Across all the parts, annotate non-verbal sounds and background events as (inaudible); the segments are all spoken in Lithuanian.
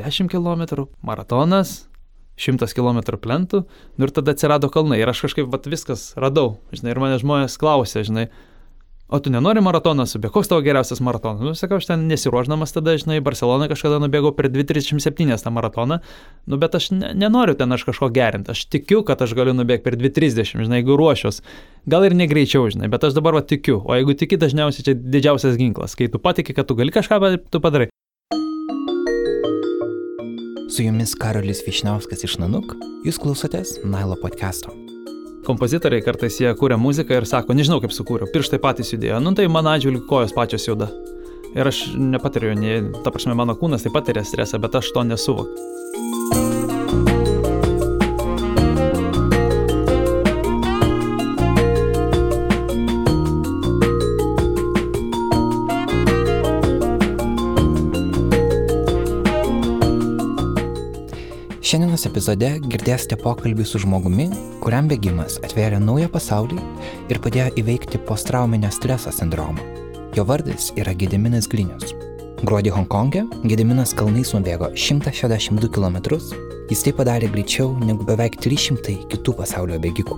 10 km, maratonas, 100 km plentų, nu ir tada atsirado kalnai. Ir aš kažkaip vat, viskas radau, žinai, ir mane žmonės klausė, žinai, o tu nenori maratoną subėgti, koks tavo geriausias maratonas? Nu, sakau, aš ten nesiruoždamas tada, žinai, Barceloną kažkada nubėgau per 2.37 tą maratoną, nu, bet aš ne, nenoriu ten aš kažko gerinti, aš tikiu, kad aš galiu nubėgti per 2.30, žinai, jeigu ruošiuos, gal ir negreičiau, žinai, bet aš dabar va tikiu, o jeigu tiki, dažniausiai čia didžiausias ginklas, kai tu patiki, kad tu gali kažką, tu padarai. Su jumis Karolis Višniauskas iš Nanuk, jūs klausotės Nailo podcast'o kompozitoriai kartais jie kūrė muziką ir sako, nežinau kaip sukūriau, pirštai patys judėjo, nu tai mano atžvilgiu kojos pačios juda. Ir aš nepatiriu, nei, ta prasme, mano kūnas tai patiria stresą, bet aš to nesuvokiu. Šiandienos epizode girdėsite pokalbį su žmogumi, kuriam bėgimas atvėrė naują pasaulį ir padėjo įveikti postrauminio streso sindromą. Jo vardas yra Gediminas Glinius. Gruodį Hongkonge Gediminas kalnais nubėgo 162 km, jis tai padarė greičiau negu beveik 300 kitų pasaulio bėgikų.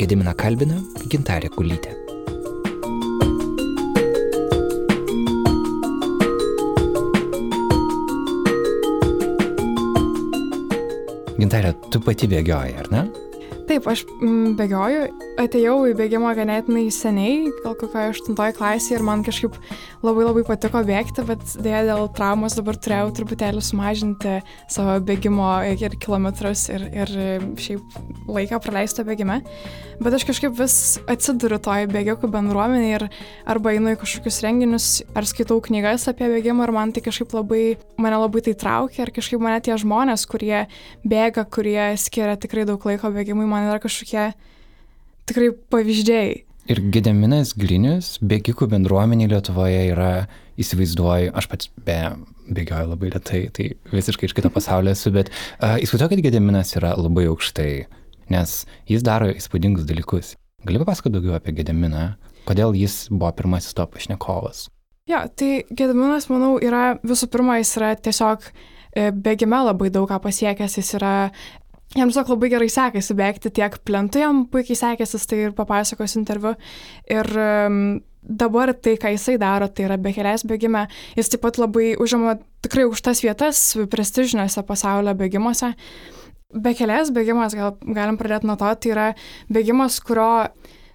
Gediminą kalbina Gintarė Kulytė. Gintarė, tu pati bėgioji, ar ne? Taip, aš mm, bėgioju, atėjau į bėgimą ganėtinai seniai, gal kokioje 8 klasėje ir man kažkaip labai labai patiko bėgti, bet dėja dėl traumos dabar turėjau truputėlį sumažinti savo bėgimo ir kilometrus ir, ir šiaip laiką praleistą bėgime. Bet aš kažkaip vis atsiduriu toj bėgiokų bendruomenė ir arba einu į kažkokius renginius, ar skaitau knygas apie bėgimą ir man tai kažkaip labai, mane labai tai traukia ir kažkaip mane tie žmonės, kurie bėga, kurie skiria tikrai daug laiko bėgimui, man yra kažkokie tikrai pavyzdžiai. Ir Gedeminas Glinius, bėgikų bendruomenė Lietuvoje yra, įsivaizduoju, aš pats be bėgioju labai lietai, tai visiškai iš kito pasaulio esu, bet uh, įsivaizduoju, kad Gedeminas yra labai aukštai, nes jis daro įspūdingus dalykus. Gali papasakoti daugiau apie Gedeminą, kodėl jis buvo pirmasis to pašnekovas? Jo, tai Gediminas, manau, yra visų pirma, jis yra tiesiog e, bėgime labai daug ką pasiekęs, jis yra Jam tiesiog labai gerai sekėsi bėgti tiek plentu, jam puikiai sekėsi, tai ir papasakos interviu. Ir um, dabar tai, ką jisai daro, tai yra bekelės bėgime. Jis taip pat labai užima tikrai aukštas vietas prestižiniuose pasaulio bėgimuose. Bekelės bėgimas, gal galim pradėti nuo to, tai yra bėgimas, kurio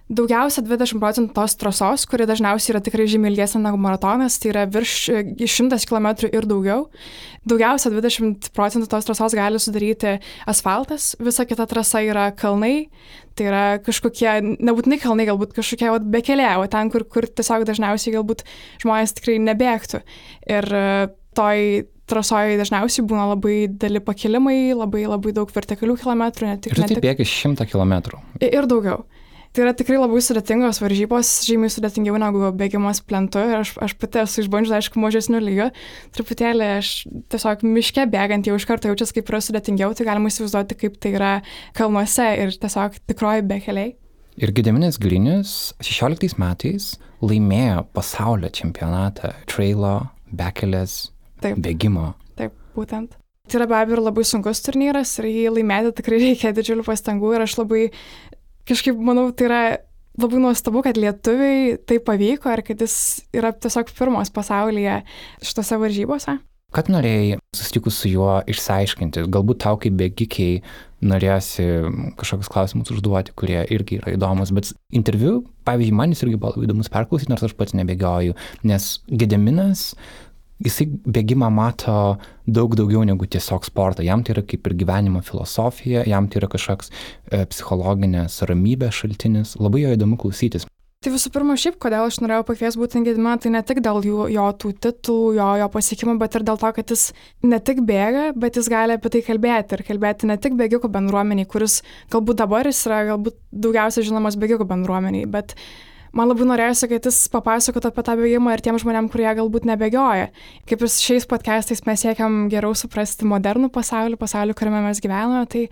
Daugiausia 20 procentų tos trasos, kuri dažniausiai yra tikrai žymiai ilgesnė negu maratonas, tai yra virš 100 km ir daugiau. Daugiausia 20 procentų tos trasos gali sudaryti asfaltas, visa kita trasa yra kalnai, tai yra kažkokie, nebūtinai kalnai, galbūt kažkokie vat, bekelė, o ten, kur, kur tiesiog dažniausiai galbūt žmonės tikrai nebėgtų. Ir e, toj trasoje dažniausiai būna labai dideli pakilimai, labai labai daug vertikalių kilometrų. Tik, ir tu taip bėgi 100 km. Ir daugiau. Tai yra tikrai labai sudėtingos varžybos, žymiai sudėtingiau negu bėgimas plentu ir aš, aš pati esu išbandžius, aišku, mažesnių lygio. Truputėlį aš tiesiog miške bėgant jau iš karto jaučiasi, kaip yra sudėtingiau, tai galima įsivaizduoti, kaip tai yra kalnuose ir tiesiog tikroji bekeliai. Ir Gediminas Glinius 16 metais laimėjo pasaulio čempionatą trailo, bekelės, Taip. bėgimo. Taip, būtent. Tai yra be abejo labai sunkus turnyras ir jį laimėti tikrai reikia didžiulių pastangų ir aš labai kažkaip manau, tai yra labai nuostabu, kad lietuviai tai pavyko ir kad jis yra tiesiog pirmas pasaulyje šitose varžybose. Ką norėjai susitikus su juo išsiaiškinti? Galbūt tau kaip bėgikiai norėsi kažkokius klausimus užduoti, kurie irgi yra įdomus, bet interviu, pavyzdžiui, man jis irgi buvo įdomus perklausyti, nors aš pats nebėgioju, nes Gedeminas jisai bėgimą mato daug daugiau negu tiesiog sportą. Jam tai yra kaip ir gyvenimo filosofija, jam tai yra kažkoks e, psichologinės ramybės šaltinis. Labai jo įdomu klausytis. Tai visų pirma, šiaip, kodėl aš norėjau pakviesti būtent Gedimą, tai ne tik dėl jų, jo tų titulų, jo, jo pasiekimų, bet ir dėl to, kad jis ne tik bėga, bet jis gali apie tai kalbėti ir kalbėti ne tik bėgikų bendruomeniai, kuris galbūt dabar jis yra galbūt daugiausiai žinomas bėgikų bendruomeniai, bet man labai norėjosi, kad jis papasakotų apie tą bėgimą ir tiem žmonėm, kurie galbūt nebėgioja. Kaip ir šiais podcastais mes siekiam geriau suprasti modernų pasaulį, pasaulį, kuriame mes gyvename, tai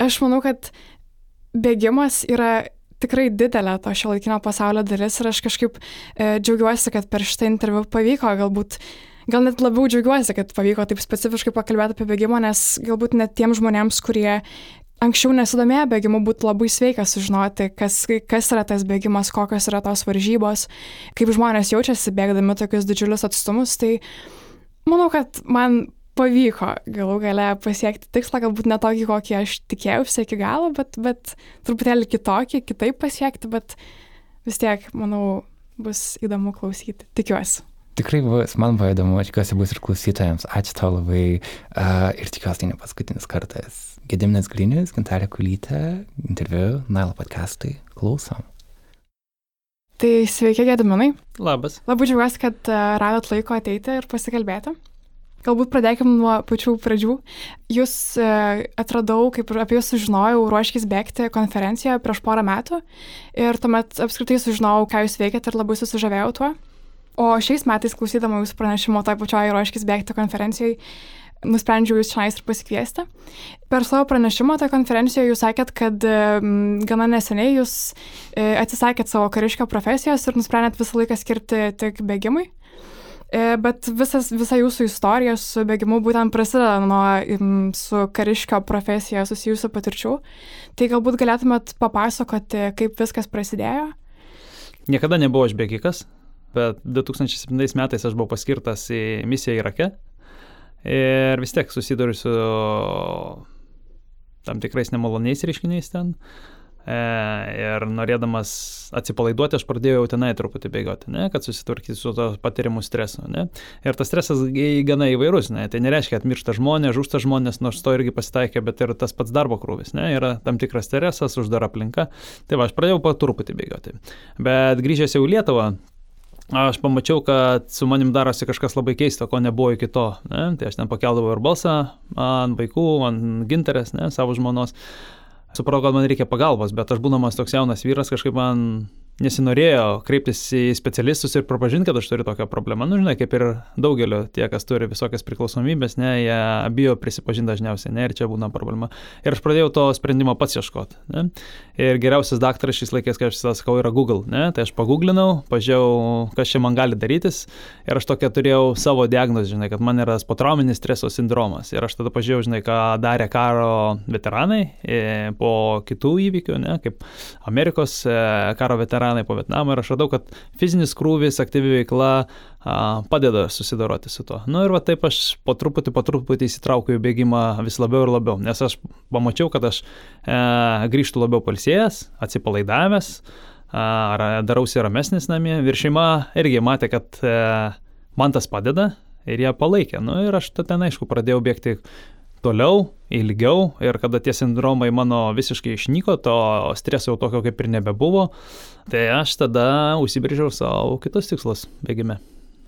aš manau, kad bėgimas yra tikrai didelė to šio laikinio pasaulio dalis ir aš kažkaip e, džiaugiuosi, kad per šitą interviu pavyko galbūt gal net labiau džiaugiuosi, kad pavyko taip specifiškai pakalbėti apie bėgimą, nes galbūt net tiems žmonėms, kurie anksčiau nesidomėję bėgimu, būtų labai sveika sužinoti, kas, kas yra tas bėgimas, kokios yra tos varžybos, kaip žmonės jaučiasi bėgdami tokius didžiulius atstumus. Tai manau, kad man pavyko galų gale pasiekti tikslą, galbūt ne tokį, kokį aš tikėjausi iki galo, bet, bet truputėlį kitokį, kitaip pasiekti, bet vis tiek, manau, bus įdomu klausyti. Tikiuosi. Tikrai bus, man buvo įdomu, tikiuosi bus ir klausytojams. Ačiū tau labai uh, ir tikiuosi tai ne paskutinis kartas. Gediminas Grinis, Gintarė Kulytė, interviu, Nailo podcastai, klausom. Tai sveiki, Gediminai. Labas. Labai džiaugiuosi, kad radot laiko ateiti ir pasikalbėti. Galbūt pradėkim nuo pačių pradžių. Jūs e, atradau, kaip apie jūs sužinojau, ruoškis bėgti konferencijoje prieš porą metų ir tuomet apskritai sužinojau, ką jūs veikiate ir labai susižavėjau tuo. O šiais metais, klausydama jūsų pranešimo toj pačioj ruoškis bėgti konferencijai, nusprendžiau jūs čia ir pasikviesti. Per savo pranešimą toje konferencijoje jūs sakėt, kad gana neseniai jūs e, atsisakėt savo kariškio profesijos ir nusprendėt visą laiką skirti tik bėgimui. E, bet visas, visa jūsų istorija su bėgimu būtent prasideda nuo su kariškio profesija susijusių patirčių. Tai galbūt galėtumėt papasakoti, kaip viskas prasidėjo? Niekada nebuvau aš bėgikas, bet 2007 metais aš buvau paskirtas į misiją Irake ir vis tiek susiduriu su tam tikrais nemaloniais reiškiniais ten. E, ir norėdamas atsipalaiduoti, aš pradėjau tenai truputį bėgioti, ne, kad susitvarkyti su to patiriamu stresu. Ne. Ir tas stresas gana įvairus, ne. tai nereiškia, kad miršta žmonės, žūsta žmonės, nors to irgi pasitaikė, bet ir tas pats darbo krūvis, ne. yra tam tikras stresas, uždara aplinka. Tai va, aš pradėjau po truputį bėgioti. Bet grįžęs jau į Lietuvą, aš pamačiau, kad su manim darosi kažkas labai keisto, ko nebuvo iki to. Ne? Tai aš ten pakeldavau ir balsą ant vaikų, ant ginterės, ne, savo žmonos supratau, kad man reikia pagalbos, bet aš būdamas toks jaunas vyras kažkaip man nesinorėjo kreiptis į specialistus ir pripažinti, kad aš turiu tokią problemą. Nu, žinai, kaip ir daugelio tie, kas turi visokias priklausomybės, ne, jie bijo prisipažinti dažniausiai, ne, ir čia būna problema. Ir aš pradėjau to sprendimo pats ieškoti. Ne. Ir geriausias daktaras šis laikais, kai aš visada sakau, yra Google. Ne. Tai aš paguglinau, pažiūrėjau, kas čia man gali darytis. Ir aš tokia turėjau savo diagnozę, žinai, kad man yra potrauminis streso sindromas. Ir aš tada pažiūrėjau, žinai, ką darė karo veteranai e, po kitų įvykių, ne, kaip Amerikos e, karo veteranai veteranai po Vietnamo ir aš radau, kad fizinis krūvis, aktyvi veikla padeda susidoroti su tuo. Na nu, ir va taip aš po truputį, po truputį įsitraukiu į bėgimą vis labiau ir labiau, nes aš pamačiau, kad aš e, grįžtų labiau palsėjęs, atsipalaidavęs, ar darausi ramesnis namie. Ir šeima irgi matė, kad e, man tas padeda ir jie palaikė. Na nu, ir aš ten aišku pradėjau bėgti toliau, ilgiau ir kada tie sindromai mano visiškai išnyko, to streso jau tokio kaip ir nebebuvo, tai aš tada užsibrėžiau savo kitus tikslus bėgime.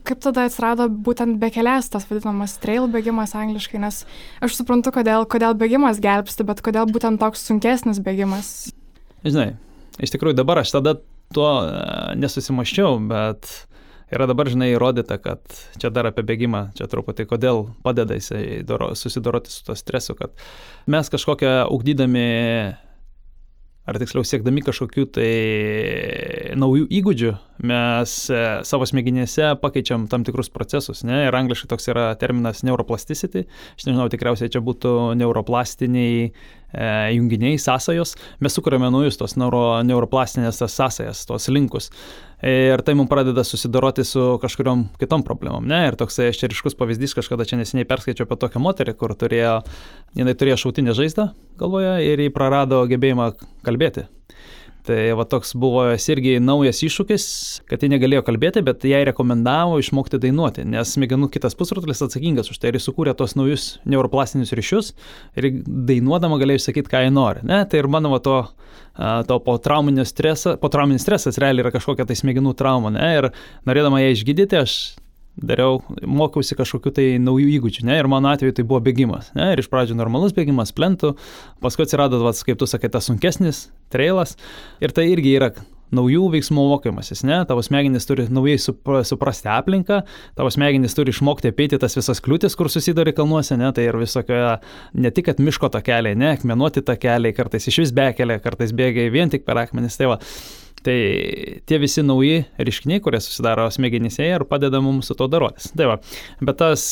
Kaip tada atsirado būtent bekelės, tas vadinamas trail bėgimas angliškai, nes aš suprantu, kodėl, kodėl bėgimas gelbsti, bet kodėl būtent toks sunkesnis bėgimas. Žinai, iš tikrųjų dabar aš tada tuo e, nesusimaščiau, bet yra dabar, žinai, įrodyta, kad čia dar apie bėgimą, čia truputį kodėl padeda jisai doro, susidoroti su to stresu, kad mes kažkokią ugdydami ar tiksliau siekdami kažkokių tai naujų įgūdžių, mes e, savo smegenėse pakeičiam tam tikrus procesus, ne? Ir angliškai toks yra terminas neuroplasticity, aš nežinau, tikriausiai čia būtų neuroplastiniai e, junginiai, sąsajos, mes sukūrėme naujus tos neuro, neuroplastinės sąsajas, tos linkus ir tai mums pradeda susidoroti su kažkuriom kitom problemom. Ne? Ir toksai aš čia ryškus pavyzdys, kažkada čia neseniai perskaičiau apie tokią moterį, kur turėjo, jinai turėjo šautinę žaizdą galvoje ir jį prarado gebėjimą kalbėti. Tai va toks buvo irgi naujas iššūkis, kad ji negalėjo kalbėti, bet jai rekomendavo išmokti dainuoti, nes smegenų kitas pusrutulis atsakingas už tai ir sukūrė tos naujus neuroplastinius ryšius ir dainuodama galėjo išsakyti, ką ji nori. Ne? Tai ir mano va, to, to potrauminis stresas, potrauminis stresas realiai yra kažkokia tai smegenų trauma. Ne? Ir norėdama ją išgydyti, aš dariau, mokiausi kažkokiu tai naujų įgūdžių, ne, ir mano atveju tai buvo bėgimas, ne, ir iš pradžių normalus bėgimas, plentų, paskui atsirado, vas, kaip tu sakai, tas sunkesnis trailas, ir tai irgi yra naujų veiksmų mokymasis, ne, tavo smegenys turi naujai suprasti aplinką, tavo smegenys turi išmokti apeiti tas visas kliūtis, kur susidari kalnuose, ne, tai ir visokioje, ne tik, kad miško takeliai, ne, akmenuoti takeliai, kartais iš vis bekelė, kartais bėgiai vien tik per akmenis, tai va. Tai tie visi nauji reiškiniai, kurie susidaro smegenyse ir padeda mums su to darotis. Tai va, bet tas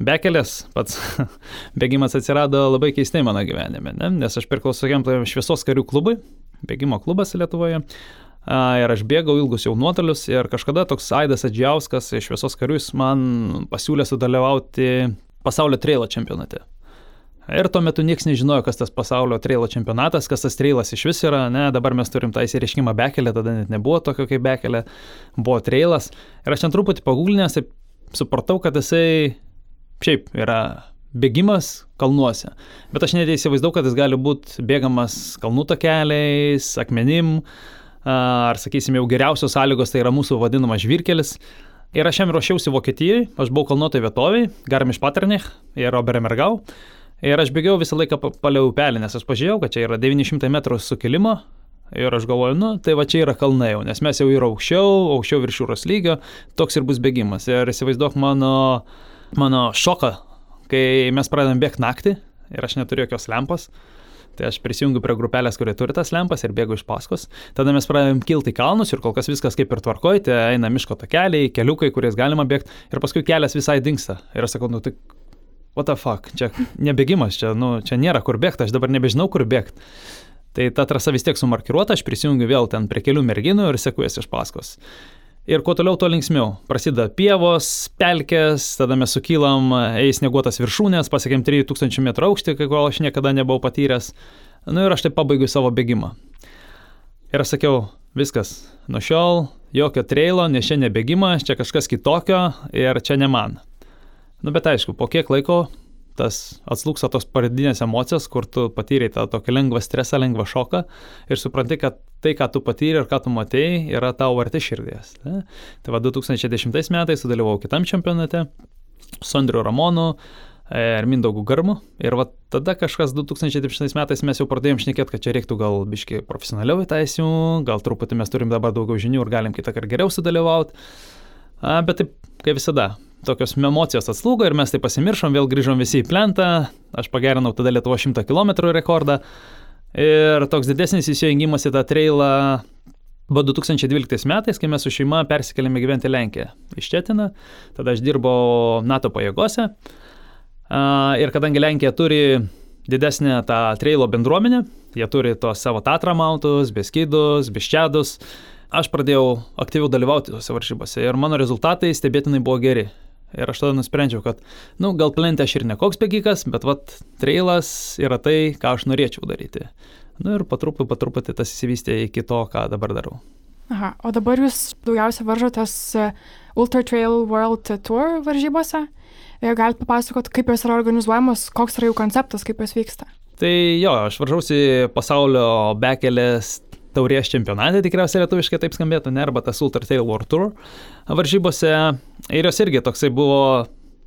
bekelės, pats (laughs) bėgimas atsirado labai keistai mano gyvenime, ne? nes aš priklausau tokiam šviesos karių klubui, bėgimo klubas Lietuvoje. Ir aš bėgau ilgus jau nuotolius ir kažkada toks Aidas Adžiauskas iš šviesos karius man pasiūlė sudalyvauti pasaulio treilo čempionate. Ir tuo metu niekas nežinojo, kas tas pasaulio trailo čempionatas, kas tas trailas iš vis yra, ne, dabar mes turim tą įsireiškimą bekelę, tada net nebuvo tokio kaip bekelė, buvo trailas. Ir aš ten truputį paguglinęs, tai supratau, kad jisai šiaip yra bėgimas kalnuose. Bet aš net įsivaizdavau, kad jis gali būti bėgamas kalnų takeliais, akmenim, ar sakysim jau geriausios sąlygos tai yra mūsų vadinamas žvirkelis. Ir aš jam ruošiausi Vokietijai, aš buvau kalnuotoje vietoviai, Garmiš Paternich ir Oberemergau. Ir aš bėgiau visą laiką palei upelį, nes aš pažiūrėjau, kad čia yra 900 metrų sukilimo. Ir aš galvoju, nu, tai va čia yra kalnai jau, nes mes jau yra aukščiau, aukščiau virš jūros lygio, toks ir bus bėgimas. Ir įsivaizduok mano, mano šoką, kai mes pradedam bėgti naktį ir aš neturiu jokios lempos. Tai aš prisijungiu prie grupelės, kurie turi tas lempas ir bėgu iš paskos. Tada mes pradedam kilti į kalnus ir kol kas viskas kaip ir tvarkojate, eina miško takeliai, keliukai, kuriais galima bėgti ir paskui kelias visai dinksta. Ir aš sakau, nu tai what the fuck, čia nebėgimas, čia, nu, čia nėra kur bėgti, aš dabar nebežinau, kur bėgti. Tai ta trasa vis tiek sumarkiruota, aš prisijungiu vėl ten prie kelių merginų ir sekuosi iš paskos. Ir kuo toliau, tuo linksmiau. Prasideda pievos, pelkės, tada mes sukylam, eis neguotas viršūnės, pasiekėm 3000 m aukštį, kai kol aš niekada nebuvau patyręs. Nu, ir aš taip pabaigiu savo bėgimą. Ir aš sakiau, viskas, nuo šiol jokio trailo, nes čia nebėgimas, čia kažkas kitokio ir čia ne man. Nu, bet aišku, po kiek laiko tas atslūksa tos pradinės emocijos, kur tu patyrei tą tokį lengvą stresą, lengvą šoką ir supranti, kad tai, ką tu patyrei ir ką tu matėjai, yra tau arti širdies. Ne? Tai va 2010 metais sudalyvau kitam čempionate su Andriu Ramonu e, ir Mindaugu Garmu. Ir va tada kažkas 2010 metais mes jau pradėjom šnekėti, kad čia reiktų gal biški profesionaliau į tą įsijungti, gal truputį mes turim dabar daugiau žinių ir galim kitą kartą geriau sudalyvauti. Bet taip, kaip visada, tokios emocijos atslūgo ir mes tai pasimiršom, vėl grįžom visi į plentą, aš pagerinau tada Lietuvo 100 km rekordą ir toks didesnis įsijungimas į tą trailą buvo 2012 metais, kai mes su šeima persikėlėme gyventi Lenkiją iš Četiną, tada aš dirbau NATO pajėgose ir kadangi Lenkija turi didesnę tą trailo bendruomenę, jie turi tos savo tatramautus, beskydus, biščiadus, aš pradėjau aktyviau dalyvauti tose varžybose ir mano rezultatai stebėtinai buvo geri. Ir aš tada nusprendžiau, kad, na, nu, gal plentė aš ir ne koks bėgikas, bet vat trailas yra tai, ką aš norėčiau daryti. Na nu, ir patruputį, patruputį tas įsivystė iki to, ką dabar darau. Aha, o dabar jūs daugiausia varžotės e, Ultra Trail World Tour varžybose. E, galite papasakoti, kaip jos yra organizuojamos, koks yra jų konceptas, kaip jos vyksta. Tai jo, aš varžausi pasaulio bekelės taurės čempionate, tikriausiai lietuviškai taip skambėtų, ne, arba tas Ultra Trail World Tour varžybose. Ir jos irgi toksai buvo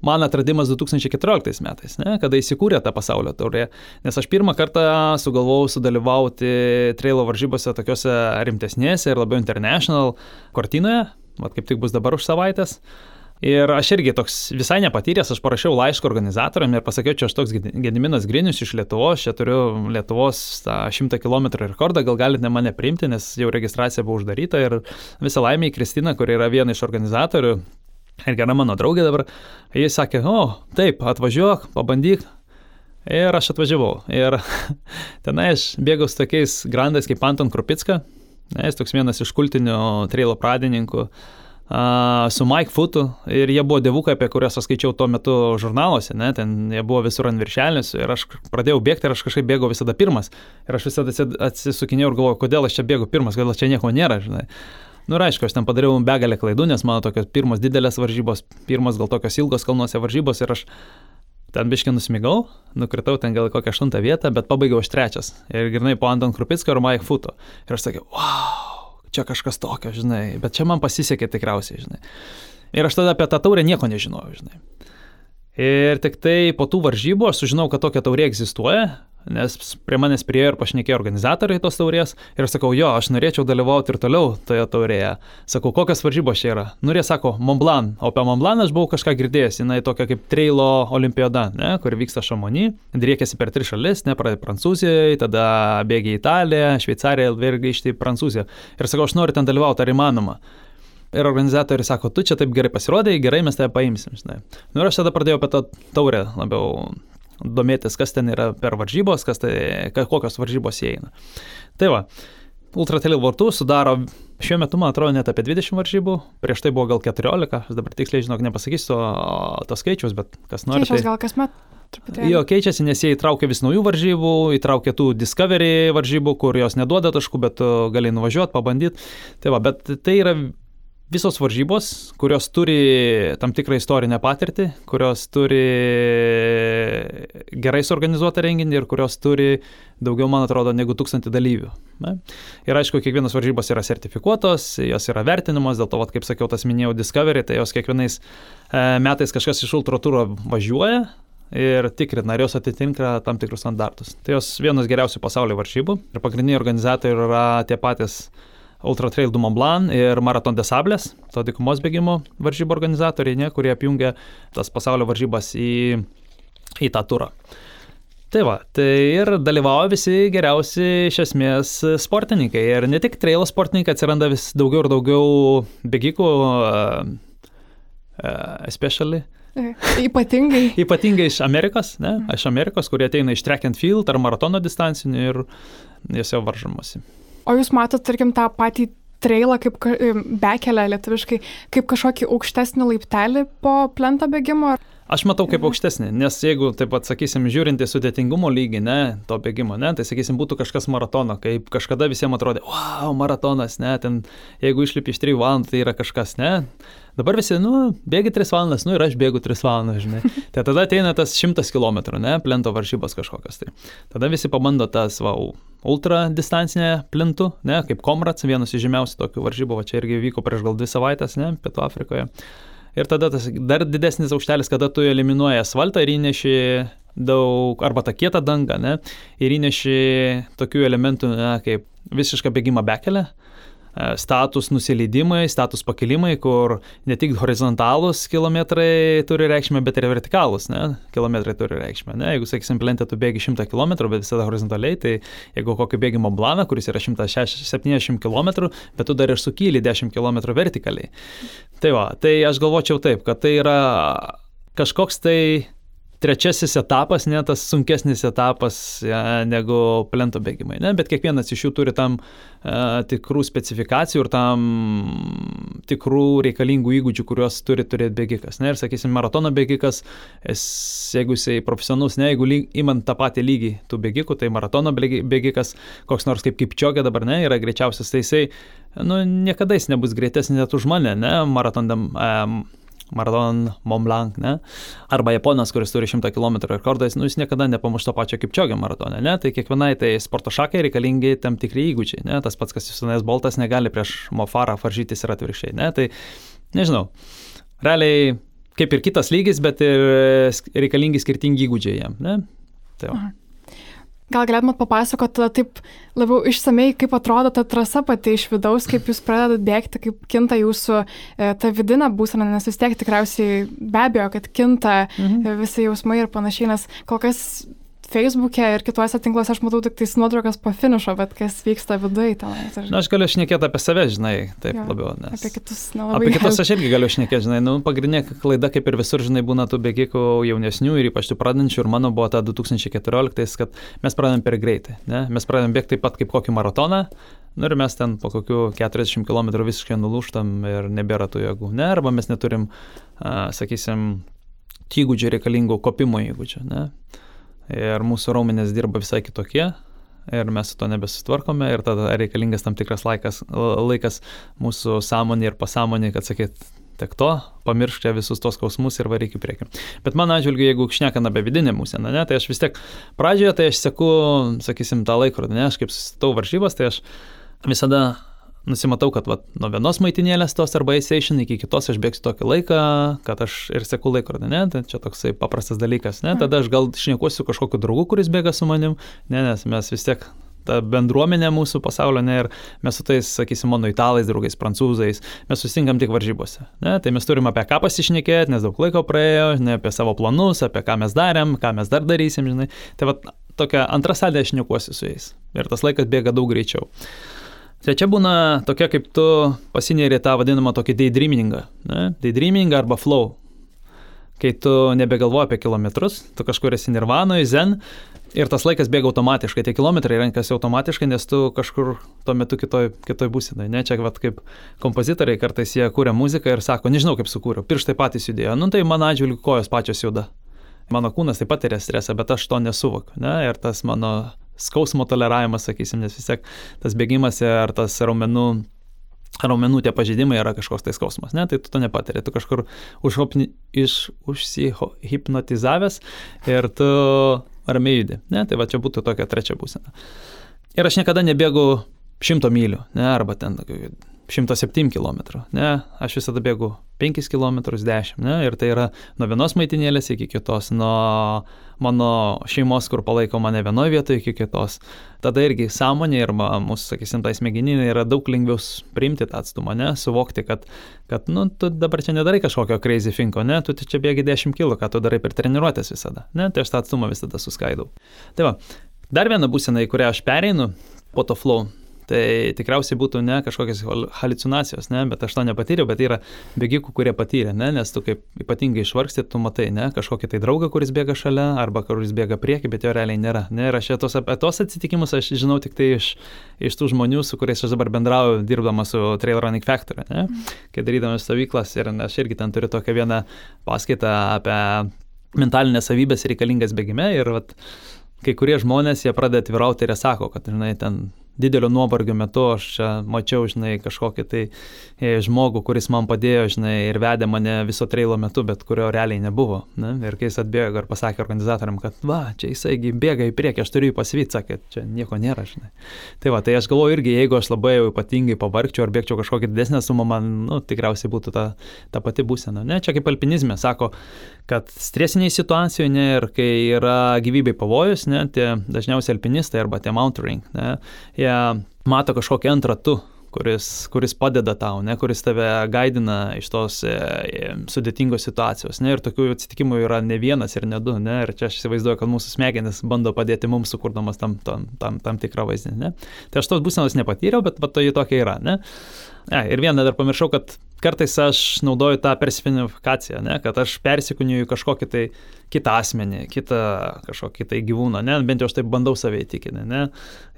man atradimas 2014 metais, ne, kada įsikūrė ta pasaulio taurė. Nes aš pirmą kartą sugalvojau sudalyvauti trailo varžybose tokiuose rimtesnėse ir labiau international kortinoje, mat kaip tik bus dabar už savaitės. Ir aš irgi toks visai nepatyręs, aš parašiau laišką organizatoriam ir pasakiau, čia aš toks Gediminas Grinius iš Lietuvos, čia turiu Lietuvos tą 100 km rekordą, gal galite mane priimti, nes jau registracija buvo uždaryta ir visą laimę į Kristiną, kuri yra viena iš organizatorių ir gera mano draugė dabar, jis sakė, o, taip, atvažiuok, pabandyk. Ir aš atvažiavau. Ir (laughs) tenai aš bėgau su tokiais grandais kaip Anton Krupicka, jis toks vienas iš kultinių trailo pradininkų su Mike Footu ir jie buvo devukai, apie kuriuos aš skaičiau tuo metu žurnaluose, ne, ten jie buvo visur ant viršelės ir aš pradėjau bėgti ir aš kažkaip bėgau visada pirmas. Ir aš visada atsisukinėjau ir galvojau, kodėl aš čia bėgu pirmas, kodėl čia nieko nėra, žinai. Nu ir aišku, aš ten padariau begalę klaidų, nes mano tokios pirmos didelės varžybos, pirmos gal tokios ilgos kalnuose varžybos ir aš ten biškai nusmigau, nukritau ten gal kokią aštuntą vietą, bet pabaigiau aš trečias. Ir grinai po Anton Krupicko ir Mike Futo. Ir aš sakiau, wow, čia kažkas tokio, žinai, bet čia man pasisekė tikriausiai, žinai. Ir aš tada apie tą taurę nieko nežinojau, žinai. Ir tik tai po tų varžybų aš sužinau, kad tokia taurė egzistuoja nes prie manęs priejo ir pašnekėjo organizatoriai tos taurės ir sakau, jo, aš norėčiau dalyvauti ir toliau toje taurėje. Sakau, kokios varžybos čia yra? Nu, jie sako, Montblanc, o apie Montblanc aš buvau kažką girdėjęs, jinai tokia kaip trailo olimpiada, ne, kur vyksta šamony, driekiasi per tris šalis, ne, pradė Prancūzijoje, tada bėgia į Italiją, Šveicariją ir grįžti į Prancūziją. Ir sakau, aš noriu ten dalyvauti, ar įmanoma. Ir organizatoriai sako, tu čia taip gerai pasirodai, gerai mes tave paimsim, žinai. Nu ir aš tada pradėjau apie tą taurę labiau domėtis, kas ten yra per varžybos, kas tai, kokios varžybos įeina. Tai va, Ultratrail vartų sudaro šiuo metu, man atrodo, net apie 20 varžybų, prieš tai buvo gal 14, aš dabar tiksliai žinok nepasakysiu to skaičius, bet kas nori. Keičiasi tai... gal kasmet. Truputėlį. Jo, keičiasi, nes jie įtraukia vis naujų varžybų, įtraukia tų Discovery varžybų, kur jos neduoda taškų, bet gali nuvažiuoti, pabandyti. Tai va, bet tai yra visos varžybos, kurios turi tam tikrą istorinę patirtį, kurios turi gerai suorganizuotą renginį ir kurios turi daugiau, man atrodo, negu tūkstantį dalyvių. Ne? Ir aišku, kiekvienos varžybos yra sertifikuotos, jos yra vertinamos, dėl to, vat, kaip sakiau, tas minėjau Discovery, tai jos kiekvienais e, metais kažkas iš ultratūro važiuoja, ir tikrina, ar jos atitinka tam tikrus standartus. Tai jos vienos geriausių pasaulio varžybų ir pagrindiniai organizatoriai yra tie patys Ultra Trail du Mont Blanc ir Maraton de Sablės, to dykumos bėgimo varžybų organizatoriai, ne, kurie apjungia tas pasaulio varžybas į, į tą turą. Tai va, tai ir dalyvauja visi geriausi iš esmės sportininkai. Ir ne tik trailo sportininkai, atsiranda vis daugiau ir daugiau bėgikų, uh, uh, especially. (laughs) Ypatingai. (laughs) Ypatingai iš Amerikos, ne? Iš Amerikos, kurie ateina iš track and field ar maratono distancinių ir jas jau varžomosi. O jūs matot, tarkim, tą patį trailą kaip bekelę lietuviškai, kaip kažkokį aukštesnį laiptelį po plento bėgimo? Aš matau kaip aukštesnį, nes jeigu, taip pat sakysim, žiūrint į sudėtingumo lygį, ne, to bėgimo, ne, tai sakysim, būtų kažkas maratono, kaip kažkada visiems atrodė, wow, maratonas, ne, ten, jeigu išlipi iš 3 valandų, tai yra kažkas, ne. Dabar visi, nu, bėgi 3 valandas, nu ir aš bėgu 3 valandas, žinai. (laughs) Tai tada ateina tas 100 km, ne, plento varžybos kažkokios. Tai. Tada visi pabando tas, va, ultra distancinę plintų, ne, kaip Komrats, vienas iš žymiausių tokių varžybų, va čia irgi vyko prieš gal 2 savaitės, ne, Pietų Afrikoje. Ir tada tas dar didesnis aukštelis, kada tu eliminuoji asfaltą ir įneši daug, arba tą kietą dangą, ne, ir įneši tokių elementų, ne, kaip visišką bėgimą bekelę, E, status nusileidimai, status pakilimai, kur ne tik horizontalūs kilometrai turi reikšmę, bet ir vertikalūs ne, kilometrai turi reikšmę. Ne. Jeigu, sakysim, plentė tu bėgi 100 km, bet visada horizontaliai, tai jeigu kokį bėgimo planą, kuris yra 170 km, bet tu dar ir sukyli 10 km vertikaliai. Tai va, tai aš galvočiau taip, kad tai yra kažkoks tai trečiasis etapas, ne tas sunkesnis etapas ja, negu plento bėgimai. Ne? Bet kiekvienas iš jų turi tam uh, tikrų specifikacijų ir tam tikrų reikalingų įgūdžių, kuriuos turi turėti bėgikas. Ne? Ir sakysim, maratono bėgikas, es, jeigu jisai profesionalus, ne, jeigu lyg, imant tą patį lygį tų bėgikų, tai maratono bėgikas, koks nors kaip čiogė dabar, ne, yra greičiausias, tai jisai, nu, niekada jis nebus greitesnis net už mane, ne, maratondam. Um, Maraton Mont Blanc, ne? Arba Japonas, kuris turi 100 km rekordą, nu, jis niekada nepamuš to pačio kaip čiogio maratone, ne? Tai kiekvienai tai sporto šakai reikalingi tam tikri įgūdžiai, ne? Tas pats, kas Jusinais Boltas negali prieš Mofarą varžytis ir atvirkščiai, ne? Tai nežinau. Realiai kaip ir kitas lygis, bet ir reikalingi skirtingi įgūdžiai jam, ne? Tai. Gal galėtumėt papasakoti taip labiau išsamei, kaip atrodo ta trasa pati iš vidaus, kaip jūs pradedat bėgti, kaip kinta jūsų e, ta vidinė būsena, nes vis tiek tikriausiai be abejo, kad kinta mhm. E, visi jausmai ir panašiai, nes kol kas Facebook'e ir kituose tinkluose aš matau tik tais nuotraukas po finišo, bet kas vyksta viduje tenai. Tai... Na, aš galiu šnekėti apie save, žinai, taip jo, labiau. Nes... Apie kitus, nelabai. Apie kitus aš irgi galiu šnekėti, žinai, nu, pagrindinė klaida, kaip ir visur, žinai, būna tų bėgikų jaunesnių ir ypač tų pradedančių ir mano buvo ta 2014, kad mes pradedam per greitai, ne? mes pradedam bėgti taip pat kaip kokį maratoną, Nu ir mes ten po kokių 40 km visiškai nulūštam ir nebėra tų jėgų. Ne, arba mes neturim, a, sakysim, įgūdžių reikalingų kopimo įgūdžių. Ne ir mūsų raumenės dirba visai kitokie. Ir mes su to nebesitvarkome ir tada reikalingas tam tikras laikas, laikas mūsų sąmonė ir pasąmonė, kad sakyt, tiek to, pamirškite visus tos skausmus ir varyk į priekį. Bet mano atžvilgiu, jeigu šnekant apie vidinę mūseną, ne, tai aš vis tiek pradžioje, tai aš seku, sakysim, tą laikrodį, ne, aš kaip susitau varžybas, tai aš visada nusimatau, kad vat, nuo vienos maitinėlės tos arba A-Station iki kitos aš bėgsiu tokį laiką, kad aš ir seku laikrodį, ne, tai čia toksai paprastas dalykas, ne, tada aš gal šnekuosiu kažkokiu draugu, kuris bėga su manim, ne, nes mes vis tiek ta bendruomenė mūsų pasaulio, ne, ir mes su tais, sakysim, mano italais, draugais, prancūzais, mes susitinkam tik varžybose. Ne, tai mes turim apie ką pasišnekėti, nes daug laiko praėjo, ne apie savo planus, apie ką mes darėm, ką mes dar darysim, žinai. Tai va tokia antra salė aš šnekuosi su jais. Ir tas laikas bėga daug greičiau. Trečia būna tokia, kaip tu pasinėri tą vadinamą tokį daydreamingą. Daydreamingą arba flow. Kai tu nebegalvoji apie kilometrus, tu kažkur esi nirvanoje, zen ir tas laikas bėga automatiškai, tie kilometrai renkasi automatiškai, nes tu kažkur tuo metu kitoj, kitoj būsinai. Ne, čia vat, kaip kompozitoriai kartais jie kūrė muziką ir sako, nežinau kaip sukūriau, pirštai patys judėjo, nu tai man atžvilgiu kojos pačios juda. Mano kūnas taip pat yra stresą, bet aš to nesuvokiu. Ne? Ir tas mano skausmo toleravimas, sakysim, nes vis tiek tas bėgimas ar tas raumenų raumenų tie pažeidimai yra kažkoks tai skausmas, ne, tai tu to nepatiri, tu kažkur užhopni, iš, užsihipnotizavęs ir tu ramiai judi, ne, tai va čia būtų tokia trečia būsena. Ir aš niekada nebėgu šimto mylių, ne, arba ten 107 km, ne, aš visada bėgu 5 km 10, ne, ir tai yra nuo vienos maitinėlės iki kitos, nuo mano šeimos, kur palaiko mane vienoje vietoje iki kitos. Tada irgi sąmonė ir mūsų, sakysim, tai smegeninė yra daug lengviau priimti tą atstumą, ne, suvokti, kad, kad, nu, tu dabar čia nedarai kažkokio crazy finko, ne, tu čia bėgi 10 km, ką tu darai per treniruotės visada, ne, tai aš tą atstumą visada suskaidau. Tai va, dar viena būsena, į kurią aš pereinu po to flow, tai tikriausiai būtų ne kažkokios halucinacijos, ne, bet aš to nepatyriau, bet yra bėgikų, kurie patyrė, ne, nes tu kaip ypatingai išvargsti, tu matai, ne, kažkokį tai draugą, kuris bėga šalia, arba kuris bėga prieki, bet jo realiai nėra. Ne, ir aš tos, tos atsitikimus aš žinau tik tai iš, iš tų žmonių, su kuriais aš dabar bendrauju, dirbdamas su Trail Running Factory, ne, kai darydamas stovyklas ir aš irgi ten turiu tokią vieną paskaitą apie mentalinės savybės reikalingas bėgime ir vat, kai kurie žmonės jie pradeda atvirauti ir jie sako, kad, žinai, ten didelio nuovargio metu aš čia mačiau, žinai, kažkokį tai e, žmogų, kuris man padėjo, žinai, ir vedė mane viso trailo metu, bet kurio realiai nebuvo. Ne? Ir kai jis atbėgo ir pasakė organizatoriam, kad va, čia jisai bėga į priekį, aš turiu jį pasivyti, sakė, čia nieko nėra, žinai. Tai va, tai aš galvoju irgi, jeigu aš labai ypatingai pavargčiau ar bėgčiau kažkokią didesnę sumą, man, nu, tikriausiai būtų ta, ta pati būsena. Ne, čia kaip alpinizme, sako, kad stresiniai situacijoje, ne, ir kai yra gyvybei pavojus, ne, tie dažniausiai alpinistai arba tie mountering, ne, jie mato kažkokį antrą tu, kuris, kuris padeda tau, ne, kuris tave gaidina iš tos e, e, sudėtingos situacijos. Ne, ir tokių atsitikimų yra ne vienas ir ne du. Ne, ir čia aš įsivaizduoju, kad mūsų smegenis bando padėti mums sukurdamas tam, tam, tam, tam tikrą vaizdinį. Ne. Tai aš tos būsenos nepatyriau, bet va, to jį tokia yra. Ne. E, ir vieną dar pamiršau, kad kartais aš naudoju tą personifikaciją, ne, kad aš persikūniu į kažkokį tai kitą asmenį, kitą kažkokį tai gyvūną, ne, bent jau aš taip bandau save įtikinti, ne.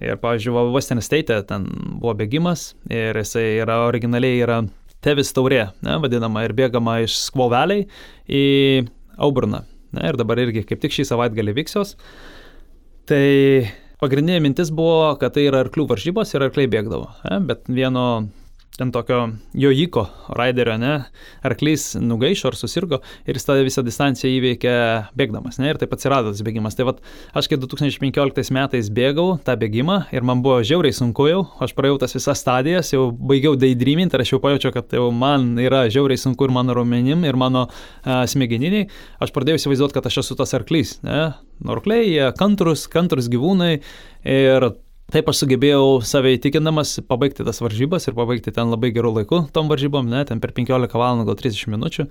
Ir, pavyzdžiui, Western State ten buvo bėgimas ir jisai yra originaliai yra tevis taurė, ne, vadinama, ir bėgama iš skvoveliai į Auburną. Ne, ir dabar irgi kaip tik šį savaitgalį vyksios. Tai pagrindinė mintis buvo, kad tai yra arklių varžybos ir arkliai bėgdavo. Ne, bet vieno ten tokio jojiko raiderio, ne, arklys nugaišo ar susirgo ir jis tą visą distanciją įveikė bėgdamas, ne, ir taip atsirado tas bėgimas. Tai vad, aš kai 2015 metais bėgau tą bėgimą ir man buvo žiauriai sunku jau, aš praėjau tas visas stadijas, jau baigiau daydreamint ir aš jau pajaučiau, kad jau man yra žiauriai sunku ir mano raumenim, ir mano uh, smegeniniai, aš pradėjau įsivaizduoti, kad aš esu tas arklys, ne, arkliai, jie kantrus, kantrus gyvūnai ir Taip aš sugebėjau save įtikinamas pabaigti tas varžybas ir pabaigti ten labai gerų laikų tom varžybom, ne, ten per 15 valandų, gal 30 minučių.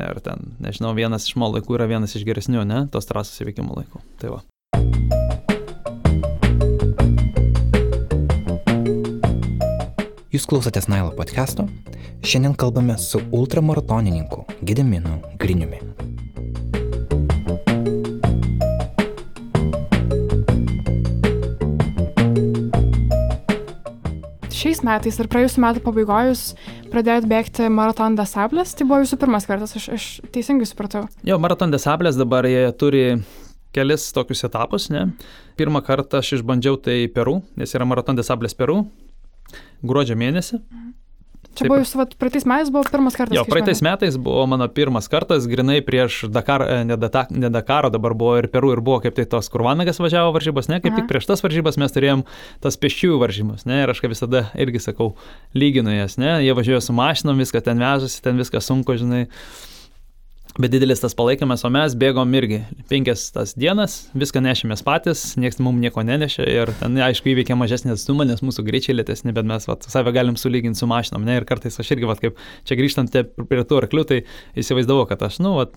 Ir ten, nežinau, vienas iš mano laikų yra vienas iš geresnių, ne, tos trasos įveikimo laikų. Tai va. Jūs klausotės Nailo podcast'o. Šiandien kalbame su ultramaratonininku Gediminu Griniumi. Šiais metais ir praėjusiu metu pabaigoje jūs pradėjot bėgti maraton desablės, tai buvo jūsų pirmas kartas, aš, aš teisingai supratau. Jo, maraton desablės dabar jie turi kelis tokius etapus, ne. Pirmą kartą aš išbandžiau tai Peru, nes yra maraton desablės Peru, gruodžio mėnesį. Čia buvo jūsų, vat, praeitais metais buvo pirmas kartas. Jo, praeitais metais buvo mano pirmas kartas, grinai prieš Dakar, e, ne, Data, ne Dakaro, dabar buvo ir Peru, ir buvo kaip tai tos Kurvanagas važiavo varžybos, ne, kaip Aha. tik prieš tas varžybas mes turėjom tas pešiųjų varžybos, ne, ir aš kaip visada irgi sakau, lyginu jas, ne, jie važiuoja su mašinom, viską ten vežasi, ten viską sunku, žinai. Bet didelis tas palaikymas, o mes bėgom irgi penkias tas dienas, viską nešėmės patys, niekas mums nieko nenešė ir ten, aišku, įveikė mažesnį atstumą, nes mūsų greičiai lėtesni, bet mes vat, save galim sulyginti su mašinom, ne, ir kartais aš irgi, vat, kaip čia grįžtant prie tų arklių, tai įsivaizdavau, kad aš, nu, vat,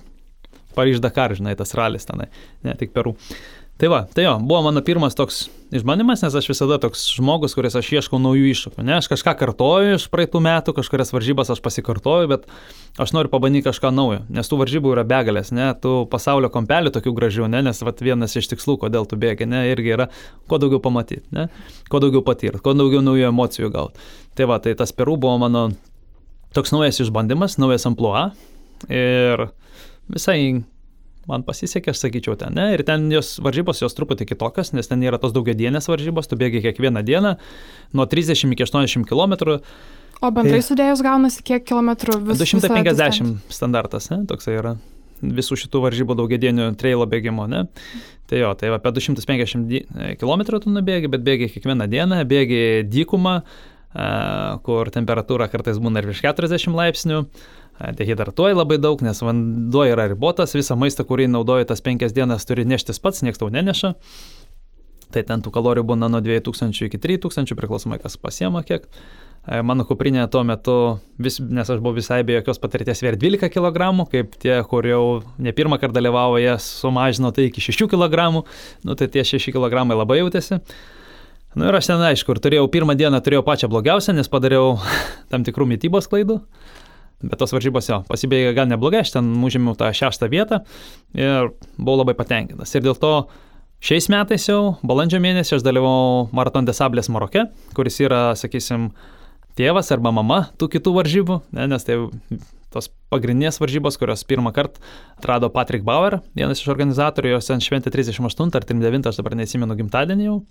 Paryž Dakar, žinai, tas ralis tenai, ne tik Peru. Tai va, tai jo, buvo mano pirmas toks išbandymas, nes aš visada toks žmogus, kuris aš ieškau naujų iššūkių. Ne, aš kažką kartoju iš praeitų metų, kažkurias varžybas aš pasikartoju, bet aš noriu pabandyti kažką naujo, nes tų varžybų yra begalės, ne, tų pasaulio kampelių tokių gražių, ne, nes vat, vienas iš tikslų, kodėl tu bėgi, ne, irgi yra kuo daugiau pamatyti, ne, kuo daugiau patirti, kuo daugiau naujų emocijų gauti. Tai va, tai tas Peru buvo mano toks naujas išbandymas, naujas ampluo ir visai man pasisekė, aš sakyčiau, ten, ne, ir ten jos varžybos jos truputį kitokios, nes ten yra tos daugiadienės varžybos, tu bėgi kiekvieną dieną nuo 30 iki 80 km. O bendrai tai, sudėjus gaunasi kiek kilometrų vis, 250 standartas, ne, toksai yra visų šitų varžybų daugiadienių trailo bėgimo, ne. Tai jo, tai apie 250 km tu nubėgi, bet bėgi kiekvieną dieną, bėgi dykumą, kur temperatūra kartais būna ir virš 40 laipsnių dehidratuoji labai daug, nes vanduo yra ribotas, visą maistą, kurį naudoji tas penkias dienas, turi neštis pats, niekas tau neneša. Tai ten tų kalorijų būna nuo 2000 iki 3000, priklausomai kas pasiema kiek. Mano kuprinė tuo metu, vis, nes aš buvau visai be jokios patirties, vėl 12 kg, kaip tie, kur jau ne pirmą kartą dalyvavo, jie sumažino tai iki 6 kg, nu tai tie 6 kg labai jautėsi. Na nu, ir aš ten, aišku, turėjau pirmą dieną turėjau pačią blogiausią, nes padariau (laughs) tam tikrų mytybos klaidų. Bet tos varžybos jo pasibėgė gan neblogai, aš ten užėmiau tą šeštą vietą ir buvau labai patenkintas. Ir dėl to šiais metais jau, balandžio mėnesį, aš dalyvau Maraton Desablės Maroke, kuris yra, sakysim, tėvas arba mama tų kitų varžybų, ne, nes tai tos pagrindinės varžybos, kurios pirmą kartą atrado Patrick Bauer, vienas iš organizatorių, jos ten šventė 38 ar 39, aš dabar neatsimenu gimtadienį jau.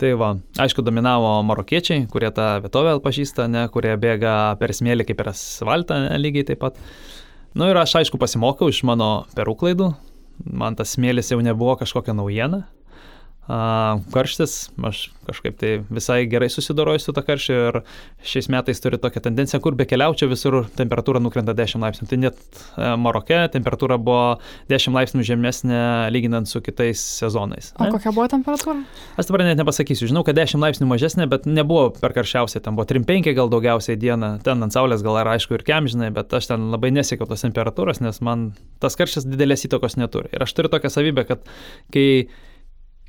Tai va, aišku, dominavo marokiečiai, kurie tą vietovę pažįsta, ne, kurie bėga per smėlį kaip per asfaltą, ne, lygiai taip pat. Na nu, ir aš aišku pasimokiau iš mano perų klaidų, man tas smėlis jau nebuvo kažkokia naujiena, karštis, aš kažkaip tai visai gerai susidoroju su tą karščiu ir šiais metais turiu tokią tendenciją, kur be keliaučiau visur temperatūra nukrenta 10 laipsnių. Tai net e, Maroke temperatūra buvo 10 laipsnių žemesnė lyginant su kitais sezonais. O ne? kokia buvo temperatūra? Aš dabar net nepasakysiu, žinau, kad 10 laipsnių mažesnė, bet nebuvo per karščiausia, ten buvo 3-5 gal daugiausiai dieną, ten ant saulės gal yra aišku ir kemžinai, bet aš ten labai nesiekiau tos temperatūros, nes man tas karštis didelės įtakos neturi. Ir aš turiu tokią savybę, kad kai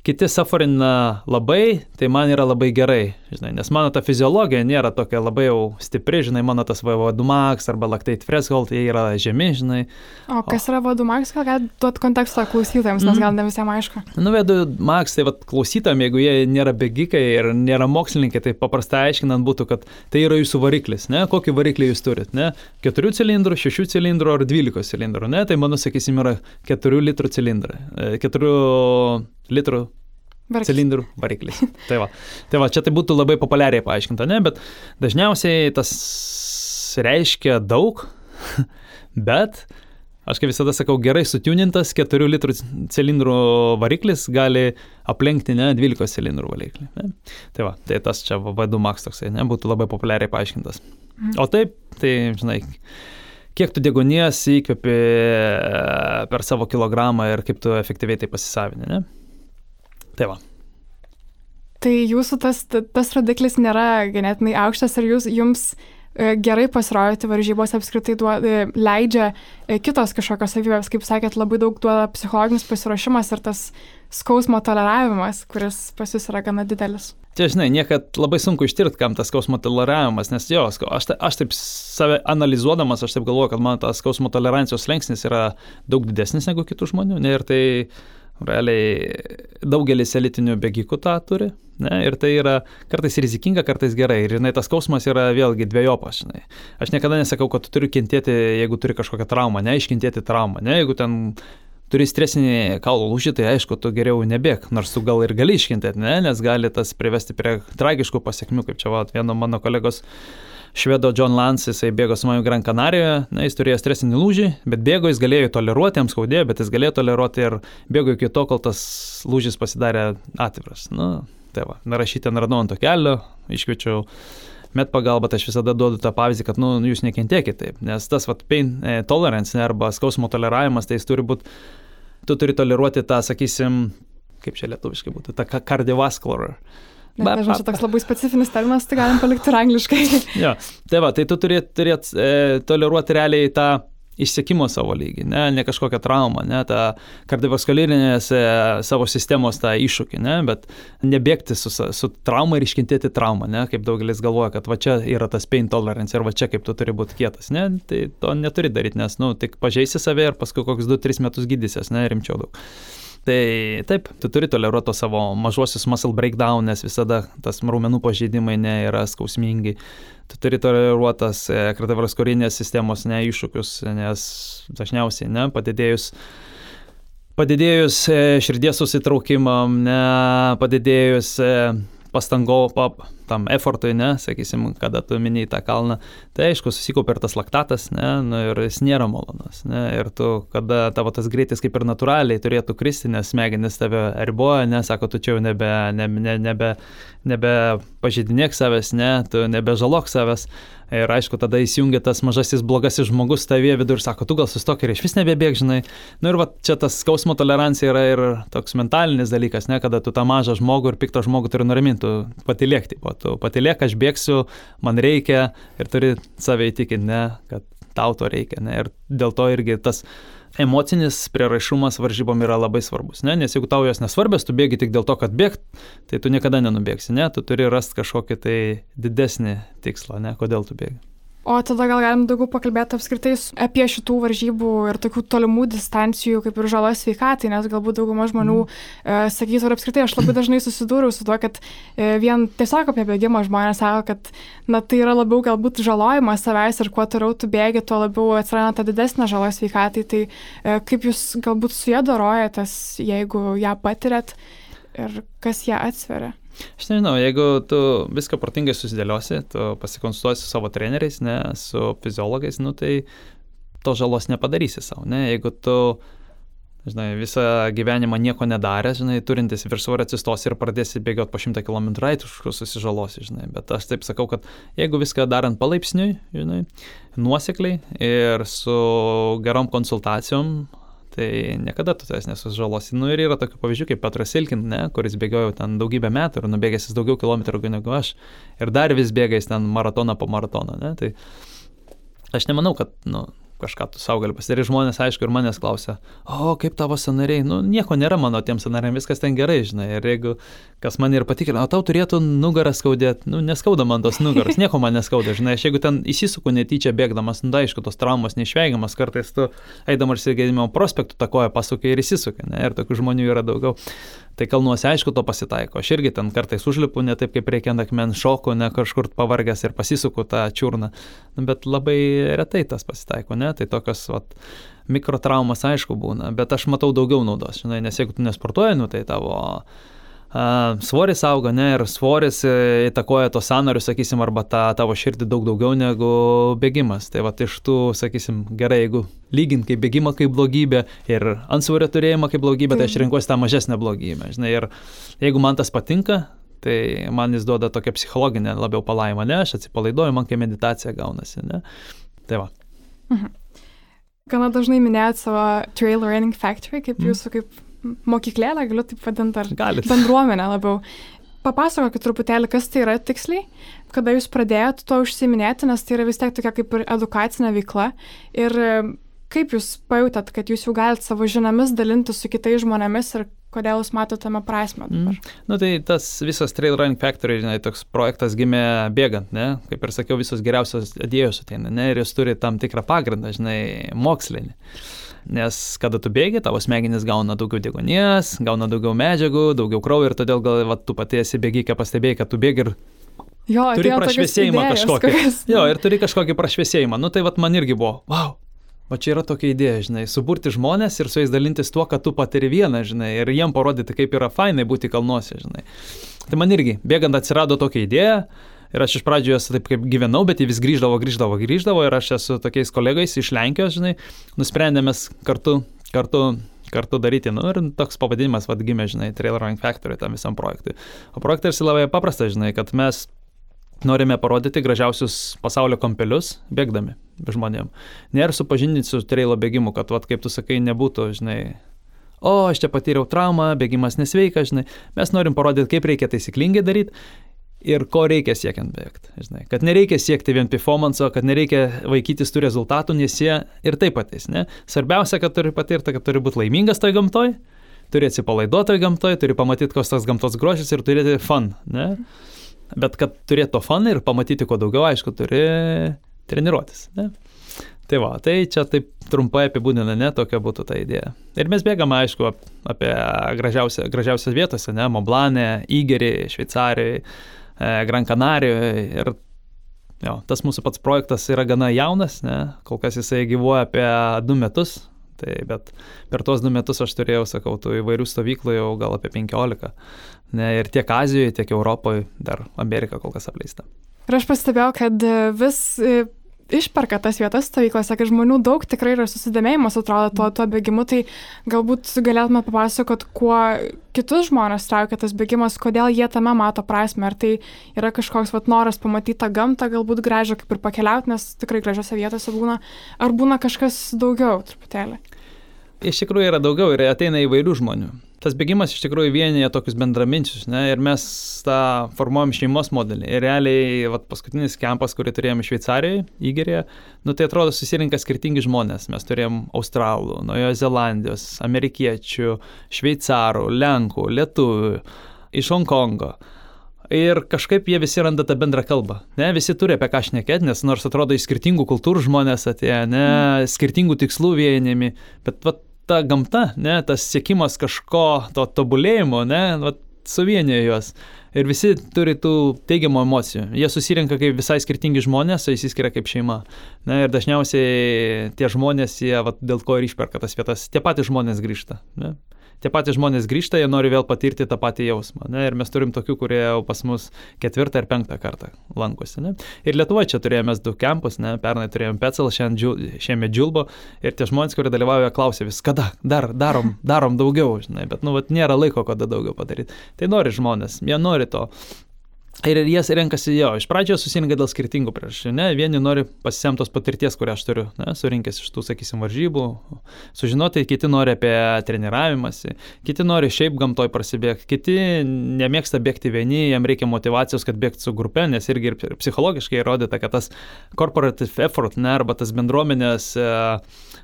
kiti suferina labai, tai man yra labai gerai, žinai, nes mano ta fiziologija nėra tokia labai jau stipri, žinai, mano tas VO2 max arba lactate threshold, jie yra žemi, žinai. O kas o... yra VO2 max, gal galite duoti kontekstą klausytojams, nes mm. gal ne visiems aišku. Nu, VO2 max, tai vad klausytam, jeigu jie nėra bėgikai ir nėra mokslininkai, tai paprastai aiškinant būtų, kad tai yra jūsų variklis, ne, kokį variklį jūs turit, ne, 4 cilindrų, 6 cilindrų ar 12 cilindrų, ne, tai mano, sakysim, yra 4 litrų cilindrai, 4 litrų Variklis. cilindrų variklis. (laughs) tai, va. tai va, čia tai būtų labai populiariai paaiškinta, ne, bet dažniausiai tas reiškia daug, (laughs) bet aš kaip visada sakau, gerai sutūnintas 4 litrų cilindrų variklis gali aplenkti ne 12 cilindrų variklį. Ne? Tai va, tai tas čia vadu max toksai, ne, būtų labai populiariai paaiškintas. Mhm. O taip, tai žinai, kiek tu degonies įkvepi per savo kilogramą ir kaip tu efektyviai tai pasisavini, ne? Tai va. Tai jūsų tas, tas rodiklis nėra ganėtinai aukštas ir jūs, jums e, gerai pasirodyti varžybos apskritai duoda, e, leidžia e, kitos kažkokios savybės, kaip sakėt, labai daug duoda psichologinis pasiruošimas ir tas skausmo toleravimas, kuris pas jūs yra gana didelis. Čia, žinai, niekad labai sunku ištirti, kam tas skausmo toleravimas, nes jo, aš, aš taip save analizuodamas, aš taip galvoju, kad man tas skausmo tolerancijos lengsnis yra daug didesnis negu kitų žmonių. Ne, ir tai Realiai daugelis elitinių bėgikų tą turi. Ne, ir tai yra kartais rizikinga, kartais gerai. Ir žinai, tas skausmas yra vėlgi dviejopas. Žinai. Aš niekada nesakau, kad tu turi kentėti, jeigu turi kažkokią traumą, ne, iškentėti traumą. Ne, jeigu ten turi stresinį kaulo lūžį, tai aišku, tu geriau nebėg, nors tu gal ir gali iškentėti, ne, nes gali tas privesti prie tragiškų pasiekmių, kaip čia va, vieno mano kolegos švedo John Lance, jisai bėgo su manimi Gran Canarijoje, na, jis turėjo stresinį lūžį, bet bėgo, jis galėjo toleruoti, jam skaudėjo, bet jis galėjo toleruoti ir bėgo iki to, kol tas lūžis pasidarė atviras. Nu, tai va, narašyti ant radau ant to kelio, iškviečiau met pagalba, tai aš visada duodu tą pavyzdį, kad, nu, jūs nekentėkite taip, nes tas, va, pain e, tolerance ne, arba skausmo toleravimas, tai jis turi būti, tu turi toleruoti tą, sakysim, kaip čia lietuviškai būtų, tą cardiovascular. Bet dažnai čia toks labai specifinis terminas, tai galim palikti ir angliškai. (laughs) jo, tai va, tai tu turi turėti e, toleruoti realiai tą išsiekimo savo lygį, ne, ne kažkokią traumą, ne, tą kardiovaskulinės e, savo sistemos tą iššūkį, ne, bet nebėgti su, su trauma ir iškentėti traumą, ne, kaip daugelis galvoja, kad va čia yra tas pain tolerance ir va čia kaip tu turi būti kietas, ne, tai to neturi daryti, nes, nu, tik pažeisi save ir paskui kokius 2-3 metus gydysies, ne, rimčiau daug. Tai taip, tu turi toleruoti to savo mažuosius muscle breakdown, nes visada tas raumenų pažeidimai nėra skausmingi. Tu turi toleruotas kardiovaskulinės sistemos ne iššūkius, nes dažniausiai ne, padidėjus padidėjus e, širdies susitraukimam, ne, padidėjus e, pastango, pap, tam effortui, ne, sakysim, kada tu minėjai tą kalną, tai aišku, susikaupia ir tas laktatas, ne, nu, ir jis nėra malonus, ne, ir tu, kada tavo tas greitis kaip ir natūraliai turėtų kristi, nes smegenis tave riboja, ne, sako, tu čia jau nebe, nebe, nebe, nebe pažydinėk savęs, ne, tu nebe žalok savęs, Ir aišku, tada įsijungia tas mažasis blogasis žmogus tavyje vidur ir sako, tu gal sustok ir iš vis nebebėg, žinai. Na nu ir va, čia tas skausmo tolerancija yra ir toks mentalinis dalykas, ne, kada tu tą mažą žmogų ir piktą žmogų turi nuraminti, patilėkti, o tu patilėk, aš bėgsiu, man reikia ir turi save įtikinti, ne, kad tau to reikia. Ne, ir dėl to irgi tas emocinis prieraišumas varžybom yra labai svarbus, ne? nes jeigu tau jos nesvarbios, tu bėgi tik dėl to, kad bėgt, tai tu niekada nenubėgsi, ne? tu turi rasti kažkokį tai didesnį tikslą, ne? kodėl tu bėgi. O tada gal galim daugiau pakalbėti apskritai apie šitų varžybų ir tokių tolimų distancijų, kaip ir žalos sveikatai, nes galbūt dauguma žmonių mm. e, sakytų, ir apskritai aš labai dažnai susidūriau su tuo, kad e, vien tiesiog apie bėgimą žmonės sako, kad na, tai yra labiau galbūt žalojimas savęs ir kuo toliau tu bėgi, tuo labiau atsiranda ta didesnė žalos sveikatai. Tai e, kaip jūs galbūt su ją dorojatės, jeigu ją patirėt ir kas ją atsveria? Aš nežinau, jeigu tu viską protingai susidėliosi, tu pasikonsultuosi su savo treneriais, ne, su fiziologais, nu tai to žalos nepadarysi savo, ne, jeigu tu, žinai, visą gyvenimą nieko nedarė, žinai, turintis viršsvorį atsistos ir pradėsi bėgioti po šimtą kilometrų, tai tu susižalosi, žinai, bet aš taip sakau, kad jeigu viską darant palaipsniui, žinai, nuosekliai ir su gerom konsultacijom, tai niekada tu tavęs nesužalosi. Nu ir yra tokių pavyzdžių kaip Petras Silkin, ne, kuris bėgiojo ten daugybę metų ir nubėgęs jis daugiau kilometrų negu aš. Ir dar vis bėgais ten maratoną po maratono, ne. Tai aš nemanau, kad, nu, kažką tu savo gali pasidaryti. Žmonės, aišku, ir manęs klausia, o kaip tavo scenariai, nu nieko nėra mano tiem scenariam, viskas ten gerai, žinai. Ir jeigu kas man ir patikrina, o tau turėtų nugarą skaudėti, nu neskauda man tos nugaros, nieko man neskauda, žinai. Aš jeigu ten įsisuku netyčia bėgdamas, nu da, aišku, tos traumos neišvengiamas, kartais tu eidamas ir gedimo prospektų takoja pasukai ir įsisukai, ne, ir tokių žmonių yra daugiau. Tai kalnuose aišku to pasitaiko. Aš irgi ten kartais užlipu ne taip kaip reikia ant akmens šoku, ne kažkur pavargęs ir pasisuku tą čiurną. Nu, bet labai retai tas pasitaiko, ne? Tai tokios vat, mikrotraumas aišku būna, bet aš matau daugiau naudos, žinai, nes jeigu tu nesportuoji, nu, tai tavo svoris auga, ne, ir svoris e, įtakoja to sanarius, sakysim, arba tą tavo širdį daug daugiau negu bėgimas. Tai va iš tų, sakysim, gerai, jeigu lygint kaip bėgimą kaip blogybę ir ansvorio turėjimą kaip blogybę, tai aš renkuosi tą mažesnę blogybę. Žinai, ir jeigu man tas patinka, tai man jis duoda tokią psichologinę labiau palaimą, ne, aš atsipalaiduoju, man kaip meditacija gaunasi, ne. Tai va. Mhm. Gana dažnai minėjot savo Trail Running Factory kaip mhm. jūsų kaip mokyklėlę, galiu taip vadinti, ar Galit. bendruomenę labiau. Papasakokit truputėlį, kas tai yra tiksliai, kada jūs pradėjot to užsiminėti, nes tai yra vis tiek tokia kaip ir edukacinė veikla. Ir e, kaip jūs pajutėt, kad jūs jau galite savo žiniomis dalinti su kitais žmonėmis ir kodėl jūs matote tame prasme dabar? Mm. Na nu, tai tas visas Trail Running Factory, žinai, toks projektas gimė bėgant, ne? Kaip ir sakiau, visos geriausios idėjos ateina, ne? Ir jis turi tam tikrą pagrindą, žinai, mokslinį. Nes kada tu bėgi, tavo smegenys gauna daugiau degonės, gauna daugiau medžiagų, daugiau kraujo ir todėl gal va, tu pati esi bėgikė, pastebėjai, kad tu bėgi ir Jo, turi prašviesėjimą kažkokį. Kokias. Jo, ir turi kažkokį prašviesėjimą. Nu tai vat man irgi buvo, wow, O čia yra tokia idėja, žinai, suburti žmonės ir su jais dalintis tuo, kad tu patiri vieną, žinai, ir jiem parodyti, kaip yra fainai būti kalnuose, žinai. Tai man irgi, bėgant atsirado tokia idėja, Ir aš iš pradžių esu taip kaip gyvenau, bet jie vis grįždavo, grįždavo, grįždavo ir aš esu tokiais kolegais iš Lenkijos, žinai, nusprendėmės kartu, kartu kartu daryti. Nu, ir toks pavadinimas vad gimė, žinai, Trail Running Factory tam visam projektui. O projektas labai paprastas, žinai, kad mes norime parodyti gražiausius pasaulio kampelius, bėgdami žmonėm. Nėra supažindinti su trailo bėgimu, kad, vat, kaip tu sakai, nebūtų, žinai, o, aš čia patyriau traumą, bėgimas nesveikas, žinai. Mes norim parodyti, kaip reikia taisyklingai daryti ir ko reikia siekiant bėgti. Žinai. Kad nereikia siekti vien performanso, kad nereikia vaikytis tų rezultatų, nes jie ir taip ateis. Ne? Svarbiausia, kad turi patirti, kad turi būti laimingas toj gamtoj, turi atsipalaiduoti toj gamtoj, turi pamatyti, koks tas gamtos grožis ir turėti fun. Ne? Bet kad turėtų fun ir pamatyti kuo daugiau, aišku, turi treniruotis. Ne? Tai va, tai čia taip trumpai apibūdina, ne, tokia būtų ta idėja. Ir mes bėgame, aišku, apie gražiausia, gražiausias vietose, ne, Moblane, Įgerį, Šveicarijoje, Gran Canarijoje. Ir jo, tas mūsų pats projektas yra gana jaunas, ne, kol kas jisai gyvuoja apie du metus. Tai bet per tuos du metus aš turėjau, sakau, tų įvairių stovyklų jau gal apie 15. Ne, ir tiek Azijoje, tiek Europoje, dar Amerika kol kas apleista. Ir aš pastebėjau, kad vis išperka tas vietas stovyklose, kad žmonių daug tikrai yra susidomėjimas, atrodo, tuo, tuo bėgimu, tai galbūt galėtume papasakot, kuo kitus žmonės traukia tas bėgimas, kodėl jie tame mato prasme, ar tai yra kažkoks vat, noras pamatyti tą gamtą, galbūt gražią kaip ir pakeliauti, nes tikrai gražiose vietose būna, ar būna kažkas daugiau truputėlį. Iš tikrųjų yra daugiau ir ateina įvairių žmonių tas bėgimas iš tikrųjų vienyje tokius bendraminčius, ne, ir mes tą formuojam šeimos modelį. Ir realiai, vat, paskutinis kempas, kurį turėjome Šveicarijoje, Įgerėje, nu tai atrodo susirinka skirtingi žmonės. Mes turėjom Australų, Naujojo Zelandijos, Amerikiečių, Šveicarų, Lenkų, Lietuvių, iš Hongkongo. Ir kažkaip jie visi randa tą bendrą kalbą. Ne, visi turi apie ką šnekėti, nes nors atrodo iš skirtingų kultūrų žmonės atėjo, ne, skirtingų tikslų vienimi, bet vat, ta gamta, ne, tas siekimas kažko, to tobulėjimo, ne, vat, suvienė juos. Ir visi turi tų teigiamų emocijų. Jie susirinka kaip visai skirtingi žmonės, o įsiskiria kaip šeima. Na ir dažniausiai tie žmonės, jie vat, dėl ko ir išperka tas vietas, tie patys žmonės grįžta. Ne? Tie patys žmonės grįžta, jie nori vėl patirti tą patį jausmą. Ne? Ir mes turim tokių, kurie jau pas mus ketvirtą ir penktą kartą lankosi. Ne? Ir Lietuvoje čia turėjome du kempus, ne? pernai turėjome Pecel, šiemet Džilbo. Ir tie žmonės, kurie dalyvauja, klausia vis, kada, dar, darom, darom daugiau, žinai, bet, nu, vat, nėra laiko, kada daugiau padaryti. Tai nori žmonės, jie nori to. Ir jie renkasi jo, iš pradžio susirinka dėl skirtingų priežasčių. Ne, vieni nori pasisemtos patirties, kurią aš turiu, ne, surinkęs iš tų, sakysim, varžybų, sužinoti, kiti nori apie treniravimąsi, kiti nori šiaip gamtoj prasibėgti, kiti nemėgsta bėgti vieni, jam reikia motivacijos, kad bėgti su grupe, nes irgi ir psichologiškai įrodyta, kad tas corporative effort, ne, arba tas bendruomenės,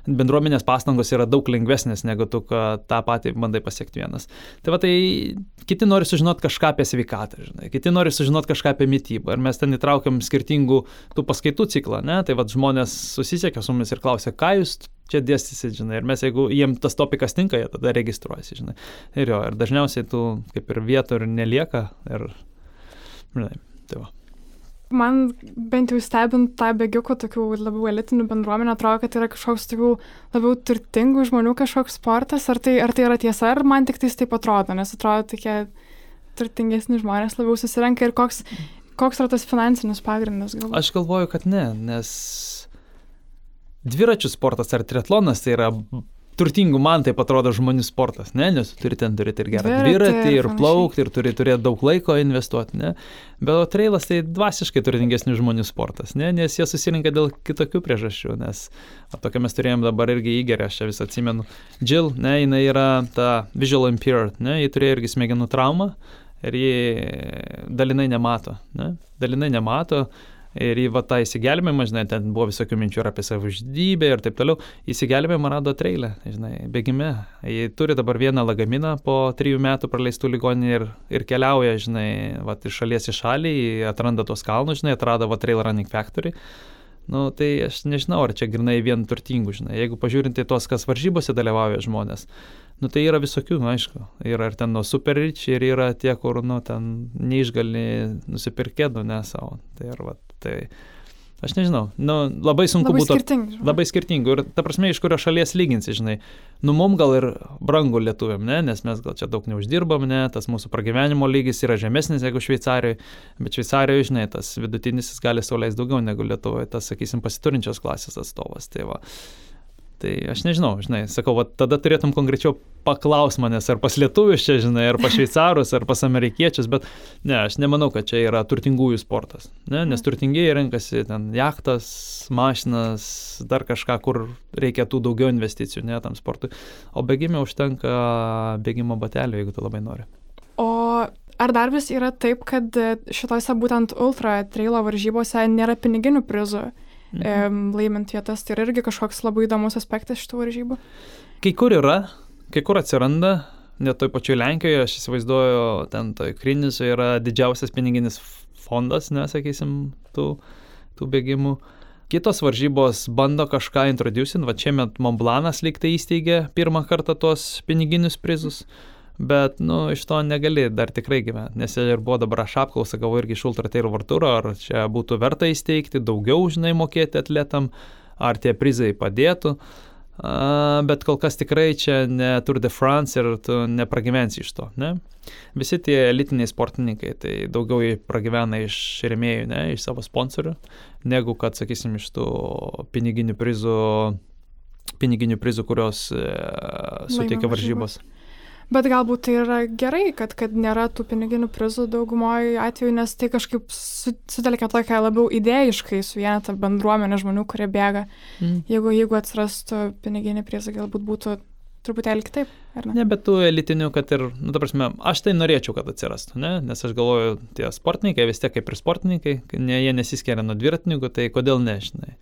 bendruomenės pastangos yra daug lengvesnės, negu tu tą patį bandai pasiekti vienas. Tai va tai kiti nori sužinoti kažką apie sveikatą, žinai, kiti nori sužinoti sužinot kažką apie mytybą. Ir mes ten įtraukiam skirtingų tų paskaitų ciklą, ne? Tai vad žmonės susisiekia su mumis ir klausia, ką jūs čia dėstysit, žinai. Ir mes, jeigu jiems tas topikas tinka, jie tada registruojasi, žinai. Ir jo, ir dažniausiai tų kaip ir vietų ir nelieka. Ir, žinai, tai va. Man bent jau stebint tą bėgiukų tokių labiau elitinių bendruomenę, atrodo, kad yra kažkoks tokių labiau turtingų žmonių kažkoks sportas, ar tai, ar tai yra tiesa, ar man tik tais taip atrodo, nes atrodo tokie turtingesni žmonės labiau susirenka ir koks, koks yra tas finansinis pagrindas? Galbūt? Aš galvoju, kad ne, nes dviračių sportas ar triatlonas tai yra turtingų man taip atrodo žmonių sportas, ne, nes turi ten turėti ir gerą dviratį, ir plaukti, ir turi turėti daug laiko investuoti, ne. Bet o trailas tai dvasiškai turtingesnių žmonių sportas, ne, nes jie susirinka dėl kitokių priežasčių, nes tokia mes turėjom dabar irgi įgerę, aš vis atsimenu. Jill, ne, jinai yra ta visual impaired, ne, ji turėjo irgi smegenų traumą, ir ji dalinai nemato, ne? dalinai nemato. Ir į va, tą įsigelbėjimą, žinai, ten buvo visokių minčių apie savižudybę ir taip toliau. Įsigelbėjimą rado treilę, žinai, bėgime. Jie turi dabar vieną lagaminą po trijų metų praleistų ligoninį ir, ir keliauja, žinai, va, iš šalies į šalį, atranda tos kalnus, žinai, atrado va, Trail Running Factory. Nu, tai aš nežinau, ar čia grinai vien turtingų, žinai. Jeigu pažiūrinti tos, kas varžybose dalyvauja žmonės, Nu tai yra visokių, nu, aišku. Yra ir ten nuo super rich ir yra tie, kur, nu, ten neišgali nusipirkėdų, ne savo. Tai, ar, va, tai Aš nežinau, nu, labai sunku Labai būtų. skirtingi. Labai skirtingų ir ta prasme, iš kurio šalies lyginsi, žinai. Nu, mum gal ir brangu lietuviam, ne, nes mes gal čia daug neuždirbam, ne, tas mūsų pragyvenimo lygis yra žemesnis negu Šveicarijoje, bet Šveicarijoje, žinai, tas vidutinis jis gali sauliais daugiau negu Lietuvoje, tas, sakysim, pasiturinčios klasės atstovas. Tai va. Tai aš nežinau, žinai, sakau, va, tada turėtum konkrečiau paklaus manęs, ar pas lietuvius čia, žinai, ar pas šveicarus, ar pas amerikiečius, bet ne, aš nemanau, kad čia yra turtingųjų sportas, ne, nes turtingieji renkasi ten jachtas, mašinas, dar kažką, kur reikia tų daugiau investicijų, ne, tam sportui, o bėgime užtenka bėgimo batelio, jeigu tu labai nori. O ar dar vis yra taip, kad šitose būtent ultra trailo varžybose nėra piniginių prizų? Mhm. laimint vietas, tai yra irgi kažkoks labai įdomus aspektas šitų varžybų. Kai kur yra, kai kur atsiranda, net toj pačioj Lenkijoje, aš įsivaizduoju, ten toj Krinisoje yra didžiausias piniginis fondas, nesakysim, tų, tų bėgimų. Kitos varžybos bando kažką introducint, va čia met Montblanas lyg tai įsteigė pirmą kartą tuos piniginius prizus, bet, nu, iš to negali dar tikrai gyventi, nes ir buvo dabar aš apklausą, gavau irgi iš Ultrateiro vartūro, ar čia būtų verta įsteigti, daugiau, žinai, mokėti atletam, ar tie prizai padėtų. A, bet kol kas tikrai čia ne Tour de France ir tu nepragyvensi iš to, ne? Visi tie elitiniai sportininkai, tai daugiau jie pragyvena iš remėjų, ne, iš savo sponsorių, negu kad, sakysim, iš tų piniginių prizų, piniginių prizų, kurios e, suteikia varžybos. varžybos. Bet galbūt tai yra gerai, kad, kad nėra tų piniginių prizų daugumoje atveju, nes tai kažkaip su, sutelkia tokią labiau idėjiškai suvienetą bendruomenę žmonių, kurie bėga. Mm. Jeigu, jeigu atsirastų piniginiai prizai, galbūt būtų truputėlį kitaip, ar ne? Ne, bet tų elitinių, kad ir, nu, ta prasme, aš tai norėčiau, kad atsirastų, ne? nes aš galvoju, tie sportininkai vis tiek kaip ir sportininkai, ne, jie nesiskiria nuo dviratininkų, tai kodėl ne, žinai.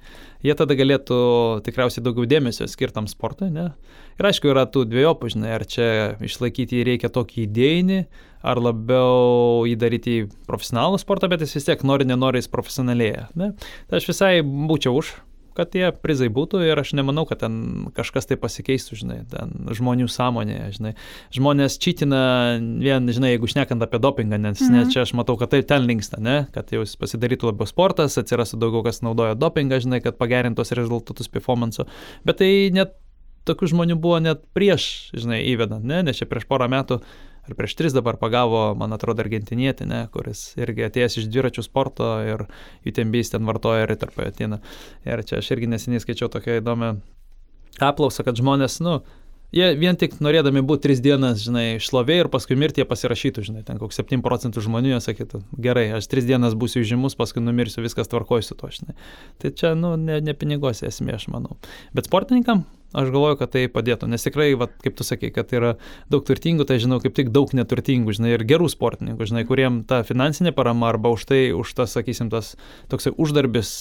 Jie tada galėtų tikriausiai daugiau dėmesio skirtam sportui, ne? Ir aišku, yra tų dviejopų, žinai, ar čia išlaikyti jį reikia tokį idėjinį, ar labiau jį daryti į profesionalų sportą, bet jis vis tiek nori, nenori, jis profesionalėja. Ne? Tai aš visai būčiau už kad tie prizai būtų ir aš nemanau, kad ten kažkas tai pasikeistų, žinai, ten žmonių sąmonėje, žinai. Žmonės čitina vien, žinai, jeigu šnekant apie dopingą, nes mm. ne, čia aš matau, kad tai ten linksta, ne, kad jau pasidarytų labiau sportas, atsirastų daugiau kas naudoja dopingą, žinai, kad pagerintos rezultatus performanso, bet tai net tokių žmonių buvo net prieš, žinai, įvedant, ne, nes čia prieš porą metų ar prieš tris dabar pagavo, man atrodo, argentinietį, ne, kuris irgi atėjęs iš dviračių sporto ir UTMBs ten vartoja eritropoetiną. Ir čia aš irgi neseniai skaičiau tokią įdomią apklausą, kad žmonės, nu, jie vien tik norėdami būti tris dienas, žinai, šlovė ir paskui mirti jie pasirašytų, žinai, ten koks 7 procentų žmonių jie sakytų, gerai, aš tris dienas būsiu žymus, paskui numirsiu, viskas tvarkoju su to, žinai. Tai čia, nu, ne, ne pinigose esmė, aš manau. Bet sportininkam, aš galvoju, kad tai padėtų, nes tikrai, va, kaip tu sakai, kad yra daug turtingų, tai žinau, kaip tik daug neturtingų, žinai, ir gerų sportininkų, žinai, kuriem ta finansinė parama arba už tai, už tas, sakysim, tas toksai uždarbis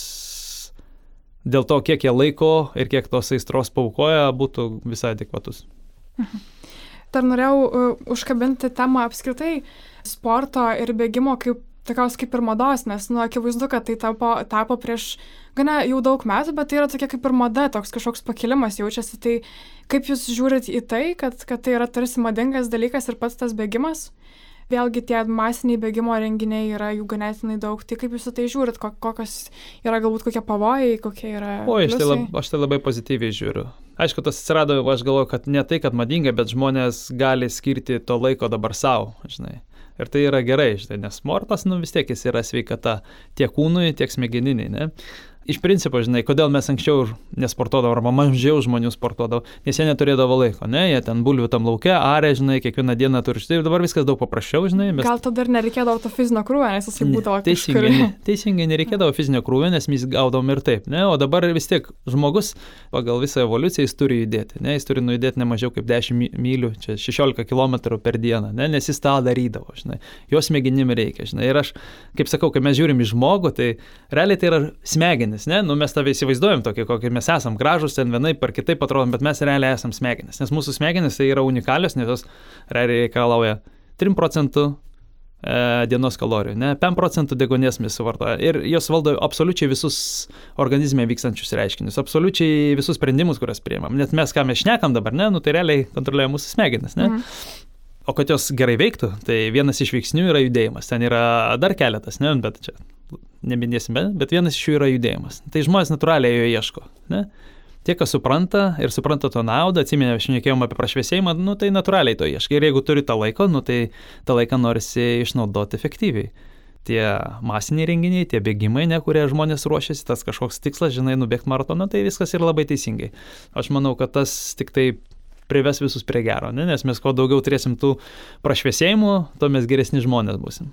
dėl to, kiek jie laiko ir kiek tos aistros paukoja, būtų visai adekvatus. Dar norėjau uh, užkabinti temą apskritai sporto ir bėgimo kaip tokios kaip ir mados, nes, nu, akivaizdu, kad tai tapo, tapo prieš gana jau daug metų, bet tai yra tokia kaip ir mada, toks kažkoks pakilimas jaučiasi. Tai kaip jūs žiūrit į tai, kad, kad tai yra tarsi madingas dalykas ir pats tas bėgimas? Vėlgi tie masiniai bėgimo renginiai yra jų ganėtinai daug. Tai kaip jūs į tai žiūrit, ko- kokios yra galbūt kokie pavojai, kokie yra... O, aš tai, lab, aš tai labai pozityviai žiūriu. Aišku, tas atsirado, aš galvoju, kad ne tai, kad madinga, bet žmonės gali skirti to laiko dabar savo, žinai. Ir tai yra gerai, žinai, nes sportas, nu vis tiek jis yra sveikata tiek kūnui, tiek smegeniniai, ne? Iš principo, žinai, kodėl mes anksčiau nesportuodavom, arba mažiau žmonių sportuodavo, nes jie neturėdavo laiko, ne, jie ten bulvių tam laukia, arė, žinai, kiekvieną dieną turi štai, dabar viskas daug paprasčiau, žinai, mes Gal tada ir nereikėdavo to fizinio krūvio, nes jisai būdavo teisingai, kažkur. (laughs) teisingai nereikėdavo fizinio krūvio, nes mes gaudom ir taip, ne? o dabar vis tiek žmogus pagal visą evoliuciją jis turi judėti, ne? jis turi nujudėti ne mažiau kaip 10 my- mylių, čia 16 km per dieną, ne? nes jis tą darydavo, žinai, jos smegenim reikia, žinai, ir aš, kaip sakau, kai mes žiūrim į žmogų, tai realiai tai yra smegenis, ne, nu mes tave įsivaizduojam tokį, kokį mes esam, gražus ten vienaip ar kitaip atrodom, bet mes realiai esam smegenis, nes mūsų smegenis tai yra unikalios, nes jos realiai reikalauja 3 procentų e, dienos kalorijų, ne, 5 procentų degonės mes suvartoja ir jos valdo absoliučiai visus organizme vykstančius reiškinius, absoliučiai visus sprendimus, kuriuos priimam. Net mes, ką mes šnekam dabar, ne, nu tai realiai kontroliuoja mūsų smegenis, ne. Mhm. O kad jos gerai veiktų, tai vienas iš veiksnių yra judėjimas. Ten yra dar keletas, ne, bet čia neminėsime, bet vienas iš jų yra judėjimas. Tai žmonės natūraliai jo ieško. Ne? Tie, kas supranta ir supranta to naudą, atsiminė, aš nekėjom apie prašviesėjimą, nu, tai natūraliai to ieškai. Ir jeigu turi tą laiką, nu, tai tą laiką norisi išnaudoti efektyviai. Tie masiniai renginiai, tie bėgimai, ne, kurie žmonės ruošiasi, tas kažkoks tikslas, žinai, nubėgti maratoną, tai viskas yra labai teisingai. Aš manau, kad tas tik tai prives visus prie gero, ne? nes mes kuo daugiau turėsim tų prašviesėjimų, tuo mes geresni žmonės busim.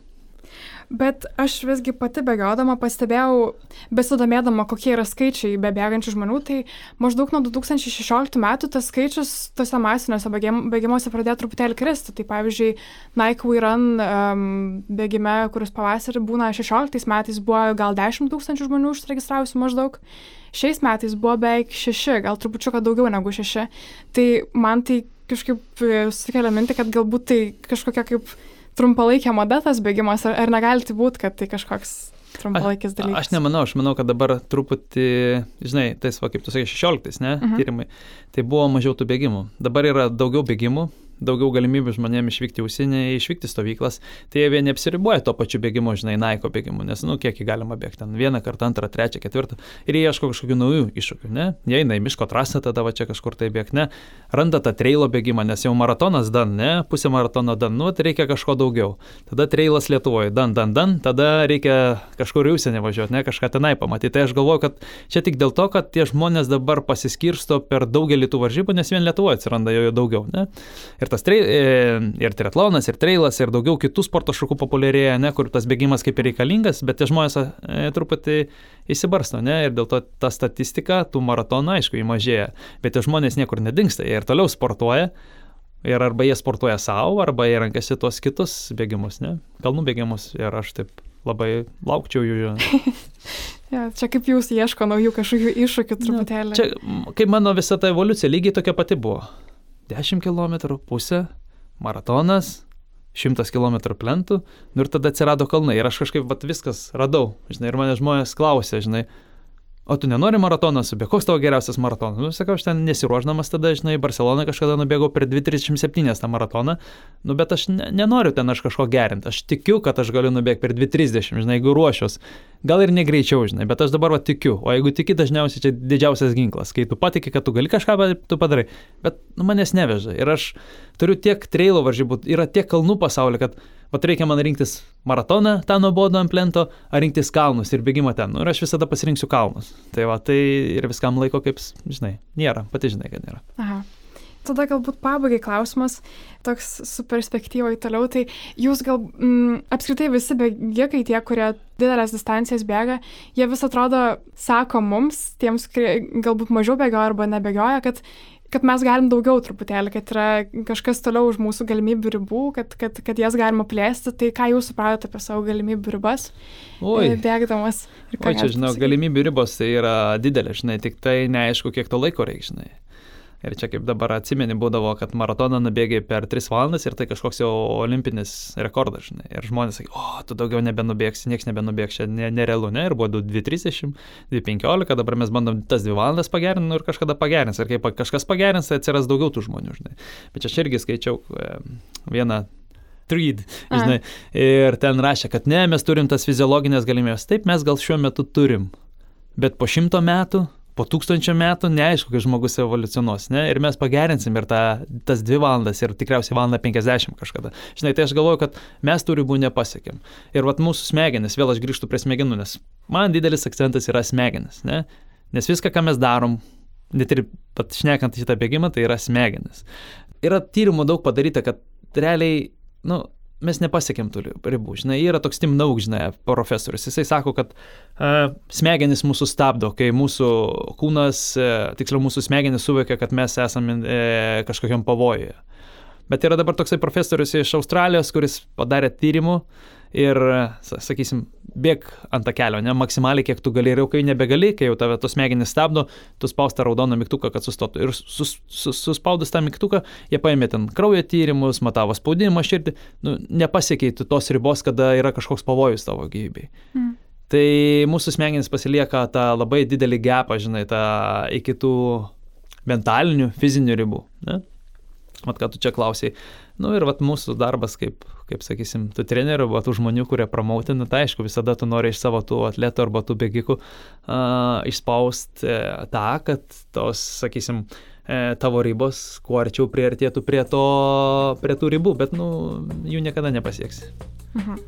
Bet aš visgi pati bėgiodama pastebėjau, besidomėdama, kokie yra skaičiai be bėgančių žmonių, tai maždaug nuo 2016 metų tas skaičius tose masiniuose bėgimuose pradėjo truputėlį kristi. Tai pavyzdžiui, Nike We Run um, bėgime, kuris pavasarį būna 16 metais, buvo gal 10 tūkstančių žmonių užsiregistravusių maždaug. Šiais metais buvo beveik 6, gal trupučiuką daugiau negu 6. Tai man tai kažkaip e, sukelia minti, kad galbūt tai kažkokia kaip trumpalaikė mada tas bėgimas, ar, ar negali tai būti, kad tai kažkoks trumpalaikis dalykas? Aš, aš nemanau, aš manau, kad dabar truputį, žinai, tais, va, kaip tu sakai, 16, ne, mhm. tyrimai, tai buvo mažiau tų bėgimų. Dabar yra daugiau bėgimų, daugiau galimybių žmonėms išvykti užsienį, išvykti stovyklas, tai jie vieni apsiriboja to pačiu bėgimu, žinai, naiko bėgimu, nes, nu, kiek jį galima bėgti ten vieną kartą, antrą, trečią, ketvirtą ir jie ieško kažkokių naujų iššūkių, ne? Jie eina į miško trasą, tada va čia kažkur tai bėgti, ne? Randa tą trailo bėgimą, nes jau maratonas dan, ne? Pusė maratono dan, nu, tai reikia kažko daugiau. Tada trailas Lietuvoje, dan, dan, dan, tada reikia kažkur į užsienį važiuoti, ne? Kažką tenai pamatyti. Tai aš galvoju, kad čia tik dėl to, kad tie žmonės dabar pasiskirsto per daugelį tų varžybų, nes vien Lietuvoje atsiranda jo daugiau, ne? Ir tas tre, e, ir triatlonas, ir trailas, ir daugiau kitų sporto šakų populiarėja, ne, kur tas bėgimas kaip ir reikalingas, bet tie žmonės e, truputį įsibarsto, ne, ir dėl to ta statistika tų maratonų, aišku, įmažėja, bet tie žmonės niekur nedingsta, jie ir toliau sportuoja. Ir arba jie sportuoja savo, arba jie renkasi tuos kitus bėgimus, ne? Kalnų bėgimus. Ir aš taip labai laukčiau jų. (laughs) ja, čia kaip jūs ieško naujų kažkokių iššūkių truputėlį. Na, čia, kaip mano visa ta evoliucija, lygiai tokia pati buvo. 10 km, pusę, maratonas, 100 km plentų, nu ir tada atsirado kalnai. Ir aš kažkaip vat, viskas radau, žinai, ir mane žmonės klausė, žinai, o tu nenori maratoną subėgti, koks tavo geriausias maratonas? Nu, sakau, aš ten nesiruoždamas tada, žinai, Barceloną kažkada nubėgau per 2.37 tą maratoną, nu, bet aš ne, nenoriu ten aš kažko gerinti, aš tikiu, kad aš galiu nubėgti per 2.30, žinai, jeigu ruošiuos, gal ir negreičiau, žinai, bet aš dabar va tikiu, o jeigu tiki, dažniausiai čia didžiausias ginklas, kai tu patikė, kad tu gali kažką, tu padarai, bet nu, manęs neveža. Ir aš turiu tiek trailo varžybų, yra tiek kalnų pasaulyje, kad Vat reikia man rinktis maratoną, tą nuobodą ant plento, ar rinktis kalnus ir bėgimą ten. Nu, ir aš visada pasirinksiu kalnus. Tai va, tai ir viskam laiko, kaip, žinai, nėra. Pati žinai, kad nėra. Aha. Tada galbūt pabaigai klausimas, toks su perspektyvoje toliau, tai jūs gal mm, apskritai visi bėgikai, tie, kurie didelės distancijas bėga, jie vis atrodo, sako mums, tiems, kurie galbūt mažiau bėgioja arba nebėgioja, kad kad mes galim daugiau truputėlį, kad yra kažkas toliau už mūsų galimybių ribų, kad, kad, kad jas galima plėsti. Tai ką jūs supratote apie savo galimybių ribas? Oi. E, bėgdamas. Oi, čia, žinau, galimybių ribos tai yra didelė, žinai, tik tai neaišku, kiek to laiko reikia, žinai. Ir čia kaip dabar atsimeni, būdavo, kad maratoną nubėgai per 3 valandas ir tai kažkoks jau olimpinis rekordas, žinai. Ir žmonės sakė, o, tu daugiau nebenubėgsi, niekas nebenubėgs, čia nerealu, ne? Ir buvo 2.30, 2.15, dabar mes bandom tas 2 valandas pagerinti nu, ir kažkada pagerins. Ir kai kažkas pagerins, tai atsiras daugiau tų žmonių, žinai. Bet čia aš irgi skaičiau vieną Treed, žinai. Ir ten rašė, kad ne, mes turim tas fiziologinės galimybės. Taip, mes gal šiuo metu turim. Bet po šimto metų po tūkstančio metų neaišku, kaip žmogus evoliucionuos, ne? Ir mes pagerinsim ir tą, tas dvi valandas ir tikriausiai valandą penkiasdešimt kažkada. Žinai, tai aš galvoju, kad mes tų ribų nepasiekėm. Ir vat mūsų smegenis, vėl aš grįžtu prie smegenų, nes man didelis akcentas yra smegenis, ne? Nes viską, ką mes darom, net ir pat šnekant šitą bėgimą, tai yra smegenis. Yra tyrimų daug padaryta, kad realiai, nu, mes nepasiekėm tų ribų. Žinai, yra toks Tim Nauk, žinai, profesorius. Jisai sako, kad uh, smegenys mūsų stabdo, kai mūsų kūnas, uh, tiksliau mūsų smegenys suvokia, kad mes esame uh, kažkokiam pavojuje. Bet yra dabar toksai profesorius iš Australijos, kuris padarė tyrimų ir, sakysim, bėg ant tą kelio, ne, maksimaliai kiek tu gali ir jau kai nebegali, kai jau tave tos smegenys stabdo, tu spaus tą raudoną mygtuką, kad sustotų. Ir sus, sus, suspaudus tą mygtuką, jie paėmė ten kraujo tyrimus, matavo spaudimą širdį, nu, nepasikeiti tos ribos, kada yra kažkoks pavojus tavo gyvybei. Mm. Tai mūsų smegenys pasilieka tą labai didelį gepą, žinai, tą iki tų mentalinių, fizinių ribų. Ne? Mat, ką tu čia klausiai, Nu ir vat mūsų darbas, kaip, kaip sakysim, tų trenerių, arba tų žmonių, kurie promautina, tai aišku, visada tu nori iš savo tų atletų arba tų bėgikų uh, išspausti e, tą, kad tos, sakysim, e, tavo ribos kuo arčiau priartėtų prie, to, prie tų ribų, bet, nu, jų niekada nepasieksi. Mhm.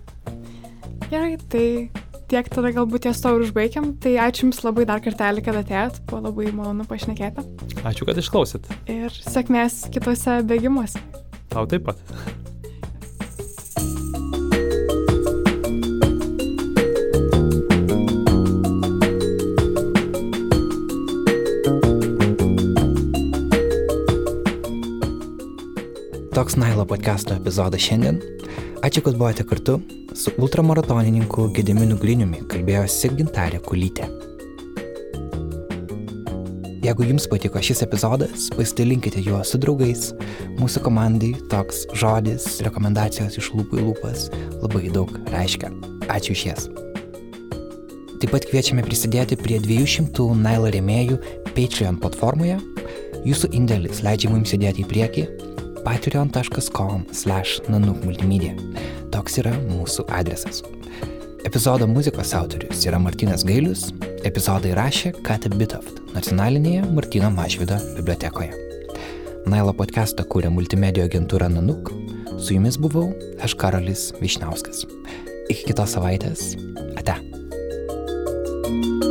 Gerai, tai tiek tada galbūt ties to ir užbaigiam. Tai ačiū Jums labai dar kartelį, kad atėjot, buvo labai malonu pašnekėti. Ačiū, kad išklausėt. Ir sėkmės kitose bėgimuose. Tau taip pat. Toks Nailo podcast'o epizodas šiandien. Ačiū, kad buvote kartu. Su ultramaratonininku Gediminu Gliniumi kalbėjosi Gintarė Kulytė. Jeigu jums patiko šis epizodas, pasidalinkite juo su draugais. Mūsų komandai toks žodis, rekomendacijos iš lūpų į lūpas labai daug reiškia. Ačiū iš jas. Taip pat kviečiame prisidėti prie 200 Nailo rėmėjų Patreon platformoje. Jūsų indėlis leidžia mums judėti į priekį patreon.com slash nanukmultimedia. Toks yra mūsų adresas. Epizodo muzikos autorius yra Martinas Gailius, epizodą įrašė Kata Bitoft nacionalinėje Martino Mažvido bibliotekoje. Nailo podcastą kūrė multimedijų agentūra Nanuk, su jumis buvau aš Karolis Višnauskas. Iki kitos savaitės. Ate. thank you